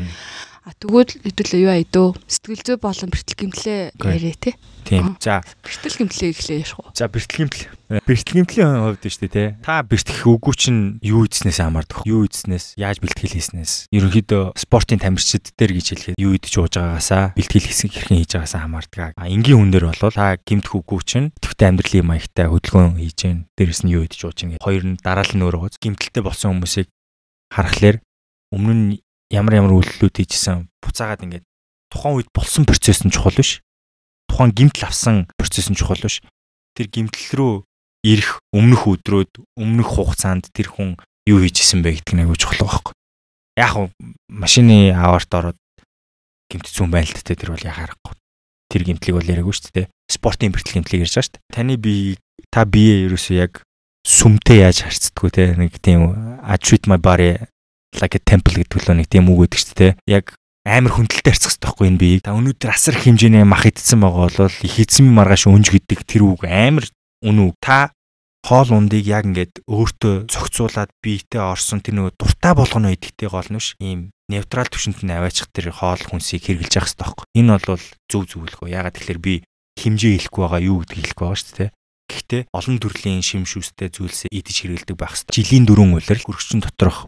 А тэгвэл хэдүүлээ юу айдөө сэтгэл зүй болон бэртэл гимтлээ яриа тий. Тийм. За бэртэл гимтлээ эхлэе вэ? За бэртэл гимтэл. Бэртэл гимтлийн хувьд шүү дээ тий. Та бэртгэх үгүй чинь юу ийдснээс хамаардаг. Юу ийдснээс яаж бэлтгэл хийснээс. Ерөнхийдөө спортын тамирчид дээр гэж хэлэхэд юу идэж ууж байгаагаасаа бэлтгэл хийсэн хэрхэн хийж байгаасаа хамаардаг. А энгийн хүн дээр бол та гимтэх үгүй чинь төвхтэй амьдралын маягтай хөдөлгөөн хийж гэн. Дээрэс нь юу идэж ууж гэн. Хоёр нь дараалал нь өөрөө гимтэлтэй болсон хүмүүсийг харахаар өмнө нь ямар ямар үйлдэлүүд хийжсэн буцаагаад ингээд тухайн үед болсон процесс нь чухал биш. Тухайн гимтэл авсан процесс нь чухал биш. Тэр гимтэл рүү ирэх өмнөх өдрөөд өмнөх хугацаанд тэр хүн юу хийжсэн бэ гэдэг нь аягүй чухал байхгүй. Яг нь машины аварт ороод гимтцүүн байна л тэ тэр бол яхаарахгүй. Тэр гимтлийг бол яриаггүй шүү дээ. Спортын бэртэл гимтлийг ярьж байгаа шүү дээ. Таны бие та бие ерөөсөө яг сүмтэй яаж харцдаггүй те нэг тийм I treat my body like a temple гэдэг л нэг тийм үг гэдэг чинь те. Яг амар хүндэлтэй харьцах хэрэгтэй байхгүй энэ биеийг. Та өнөөдөр асар их хэмжээний мах идсэн байгаа бол их эзэн маргааш өнж гэдэг тэр үг амар үнэн үг. Та хоол ундыг яг ингээд өөртөө цогцуулаад биетэй орсон тэр нөгөө дуртай болгоно гэдэгтэй гол нь биш. Ийм нейтрал төвшөнд нь аваачих тэр хоол хүнсийг хэрглэж явах хэрэгтэй байхгүй. Энэ бол зөв зөвлөгөө. Ягаад тэгэхээр би хэмжээ хэлэхгүй байгаа юу гэдгийг хэлэхгүй байгаа шүү дээ. Гэхдээ олон төрлийн шимшүүстэй зүйлсээ идэж хэрэгэлдэг байх хэрэгтэй. Жилийн дөрөв улирал гөрөгчн доторх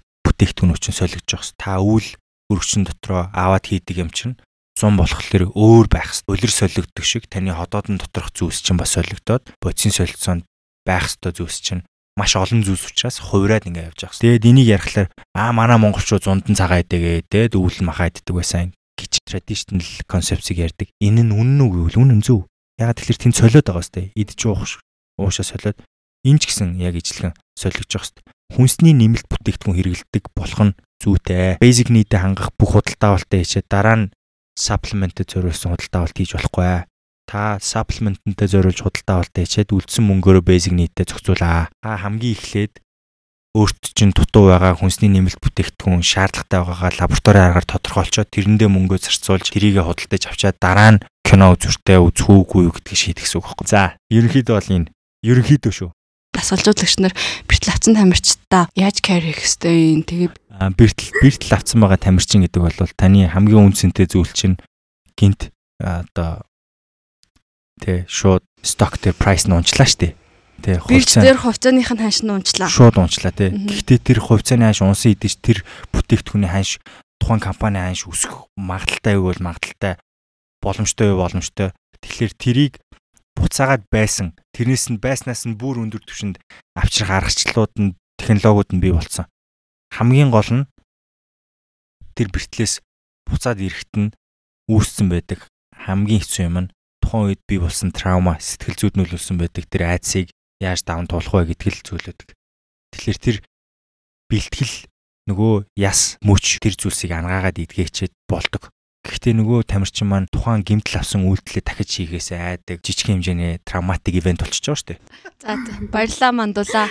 бүтээгдэхүүнүүд чинь солигдож байгаа. Та үл өргөчн дотроо аваад хийдэг юм чинь зун болохоор өөр байх хэвээр улир солигддог шиг таны ходоодн доторх зүйлс чинь бас солигдоод бодисын солилцоонд байх хэвээр зүйлс чинь маш олон зүйлс учраас хувираад ингээ явж байгаа. Тэгээд энийг ярихлаар аа манай монголчууд зундан цагаа идэгээ тэгээд өвөл махаа иддэг байсан гэж traditional concept-ийг ярьдаг. Энэ нь үнэн үү гэвэл үнэн зөв. Ягаад тэгэхээр тэнд солиод байгаа сте. Идж уух уушаа солиод энэ ч гэсэн яг ижлэгэн солигдож байгаа сте хүнсний нэмэлт бүтээгдэхүүн хэрэглэдэг болох нь зүйтэй. Basic need-ийг хангах бүх худалдаа авалтаа хийчээ дараа нь supplement-д зориулсан худалдаа авалт хийж болохгүй. Та supplement-д зориулж худалдаа авалт хийчээд үлдсэн мөнгөөрөө basic need-д зохицуулаа. Та хамгийн эхлээд өөрт чинь дутуу байгаа хүнсний нэмэлт бүтээгдэхүүн шаардлагатай байгаагаа лабораторийн аргаар тодорхойлцоод тэрэндээ мөнгөө зарцуулж тэрийгэ худалдаж авчаад дараа нь кино үзүртэй үзэх үгүй гэдгийг шийдэх гэсэн үг байхгүй. За, ерөнхийдөө бол энэ ерөнхийдөө шүү дасгалжуулагч нар бэртэл авцсан тамирчдаа яаж care хийх ёстой юм тэгээд бэртэл бэртэл авцсан байгаа тамирчин гэдэг бол таны хамгийн үнцэнтэй зүйл чинь гинт одоо тэ шууд сток дээр прайс нь унчлаа штэ Тэ хувьцаа дээр хувьцааных нь ханш нь унчлаа. Шууд унчлаа тий. Гэхдээ тэр хувьцааны ханш унсан идэж тэр бүтээгдэхүүний ханш тухайн компани ханш өсөх магадaltaй бол магадaltaй боломжтой юу боломжтой. Тэгэхээр тэрийг буцаагаад байсан. Тэрнээс нь байснаас нь бүр өндөр түвшинд авчрах аргачлалууд нь технологиуд нь бий болсон. Хамгийн гол нь тэр бэртлээс буцаад ирэхэд нь үүссэн байдаг хамгийн хэцүү юм нь тухайн үед бий болсон траума, сэтгэл зүйд нөлөөлсөн байдаг тэр айдсыг яаж даван туулах вэ гэдэг л зүйл байдаг. Тэгэхээр тэр бэлтгэл нөгөө яс мөч тэр зүйлсийг ангаагаад идгээчээд болдог. Гэхдээ нөгөө тамирчин маань тухайн гимтэл авсан үйлдэлээ дахиж хийхээс айдаг жижиг хэмжээний травматик ивент болчихж байгаа шүү дээ. За баярлалаа мандуулаа.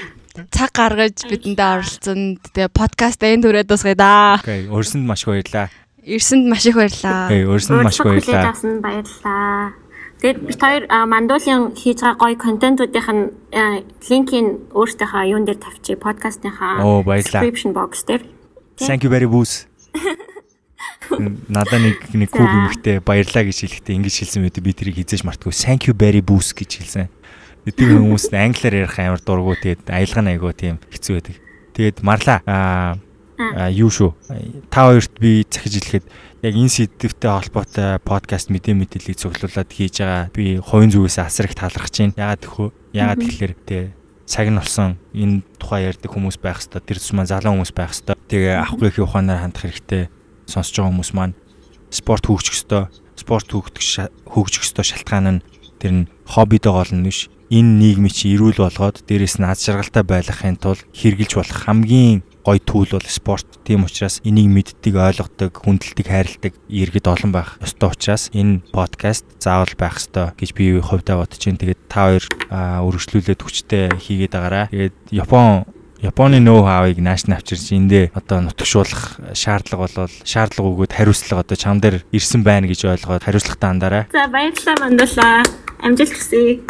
Цаг гаргаж бидэндээ оролцсон. Тэгээ подкаст энэ түрээ дуусгая да. Окей, өрсөнд маш их баярлалаа. Ирсэнд маш их баярлалаа. Окей, өрсөнд маш их баярлалаа. Баярлалаа. Тэгээд бид хоёр мандуулын хийж байгаа гоё контентуудынх нь линкийг өөртөөхөө юун дээр тавьчих подкастынхаа description box дээр. Thank you very much. надаа нэг нэг хүүг юмхтэй баярлаа гэж хэлэхдээ ингэж хэлсэн байдаг би тэрийг хизээж мартгүй. Thank you very boost гэж хэлсэн. Тэр хүмүүс англиар ярих амар дургу. Тэгээд аялга нь айгуу. Тийм хэцүү байдаг. Тэгээд марлаа. Аа юу шүү. Та хоёрт би захиж хэлэхэд яг энэ сэдвтэй холбоотой подкаст мэдээ мэдээллийг цуглуулад хийж байгаа. Би хувийн зүгээс асар их талархаж байна. Яагаад гэхөө яагаад тэгэхээр тэ цаг нь болсон энэ тухай ярьдаг хүмүүс байх хэвээр тэр тусмаа залуу хүмүүс байх хэвээр тэгээ авахгүй ухаанаар хандах хэрэгтэй сонсож байгаа хүмүүс маань спорт хөгжих ёстой. Спорт хөгжих хөгжих ёстой шалтгаан нь тэр нь хоббидоо гол нь биш. Энэ нийгмийг чи эрүүл болгоод дээрэс нь аз жаргалтай байлгахын тулд хэрглэж болох хамгийн гоё түүл бол спорт. Тийм учраас энийг мэддэг, ойлгодог, хүндэлдэг, хайрладаг иргэд олон байх ёстой учраас энэ подкаст заавал байх ёстой гэж би хувьдаа бодож байна. Тэгээд та хоёр үргэлжлүүлээд хүчтэй хийгээд байгаарай. Тэгээд Япон Японы нөө хавыг нааш нь авчирч эндээ одоо нутгшуулах шаардлага болвол шаардлага өгөөд хариуцлага одоо чам дээр ирсэн байна гэж ойлгоод хариуцлагатай андараа. За баярлалаа мандуулаа. Амжилт хүсье.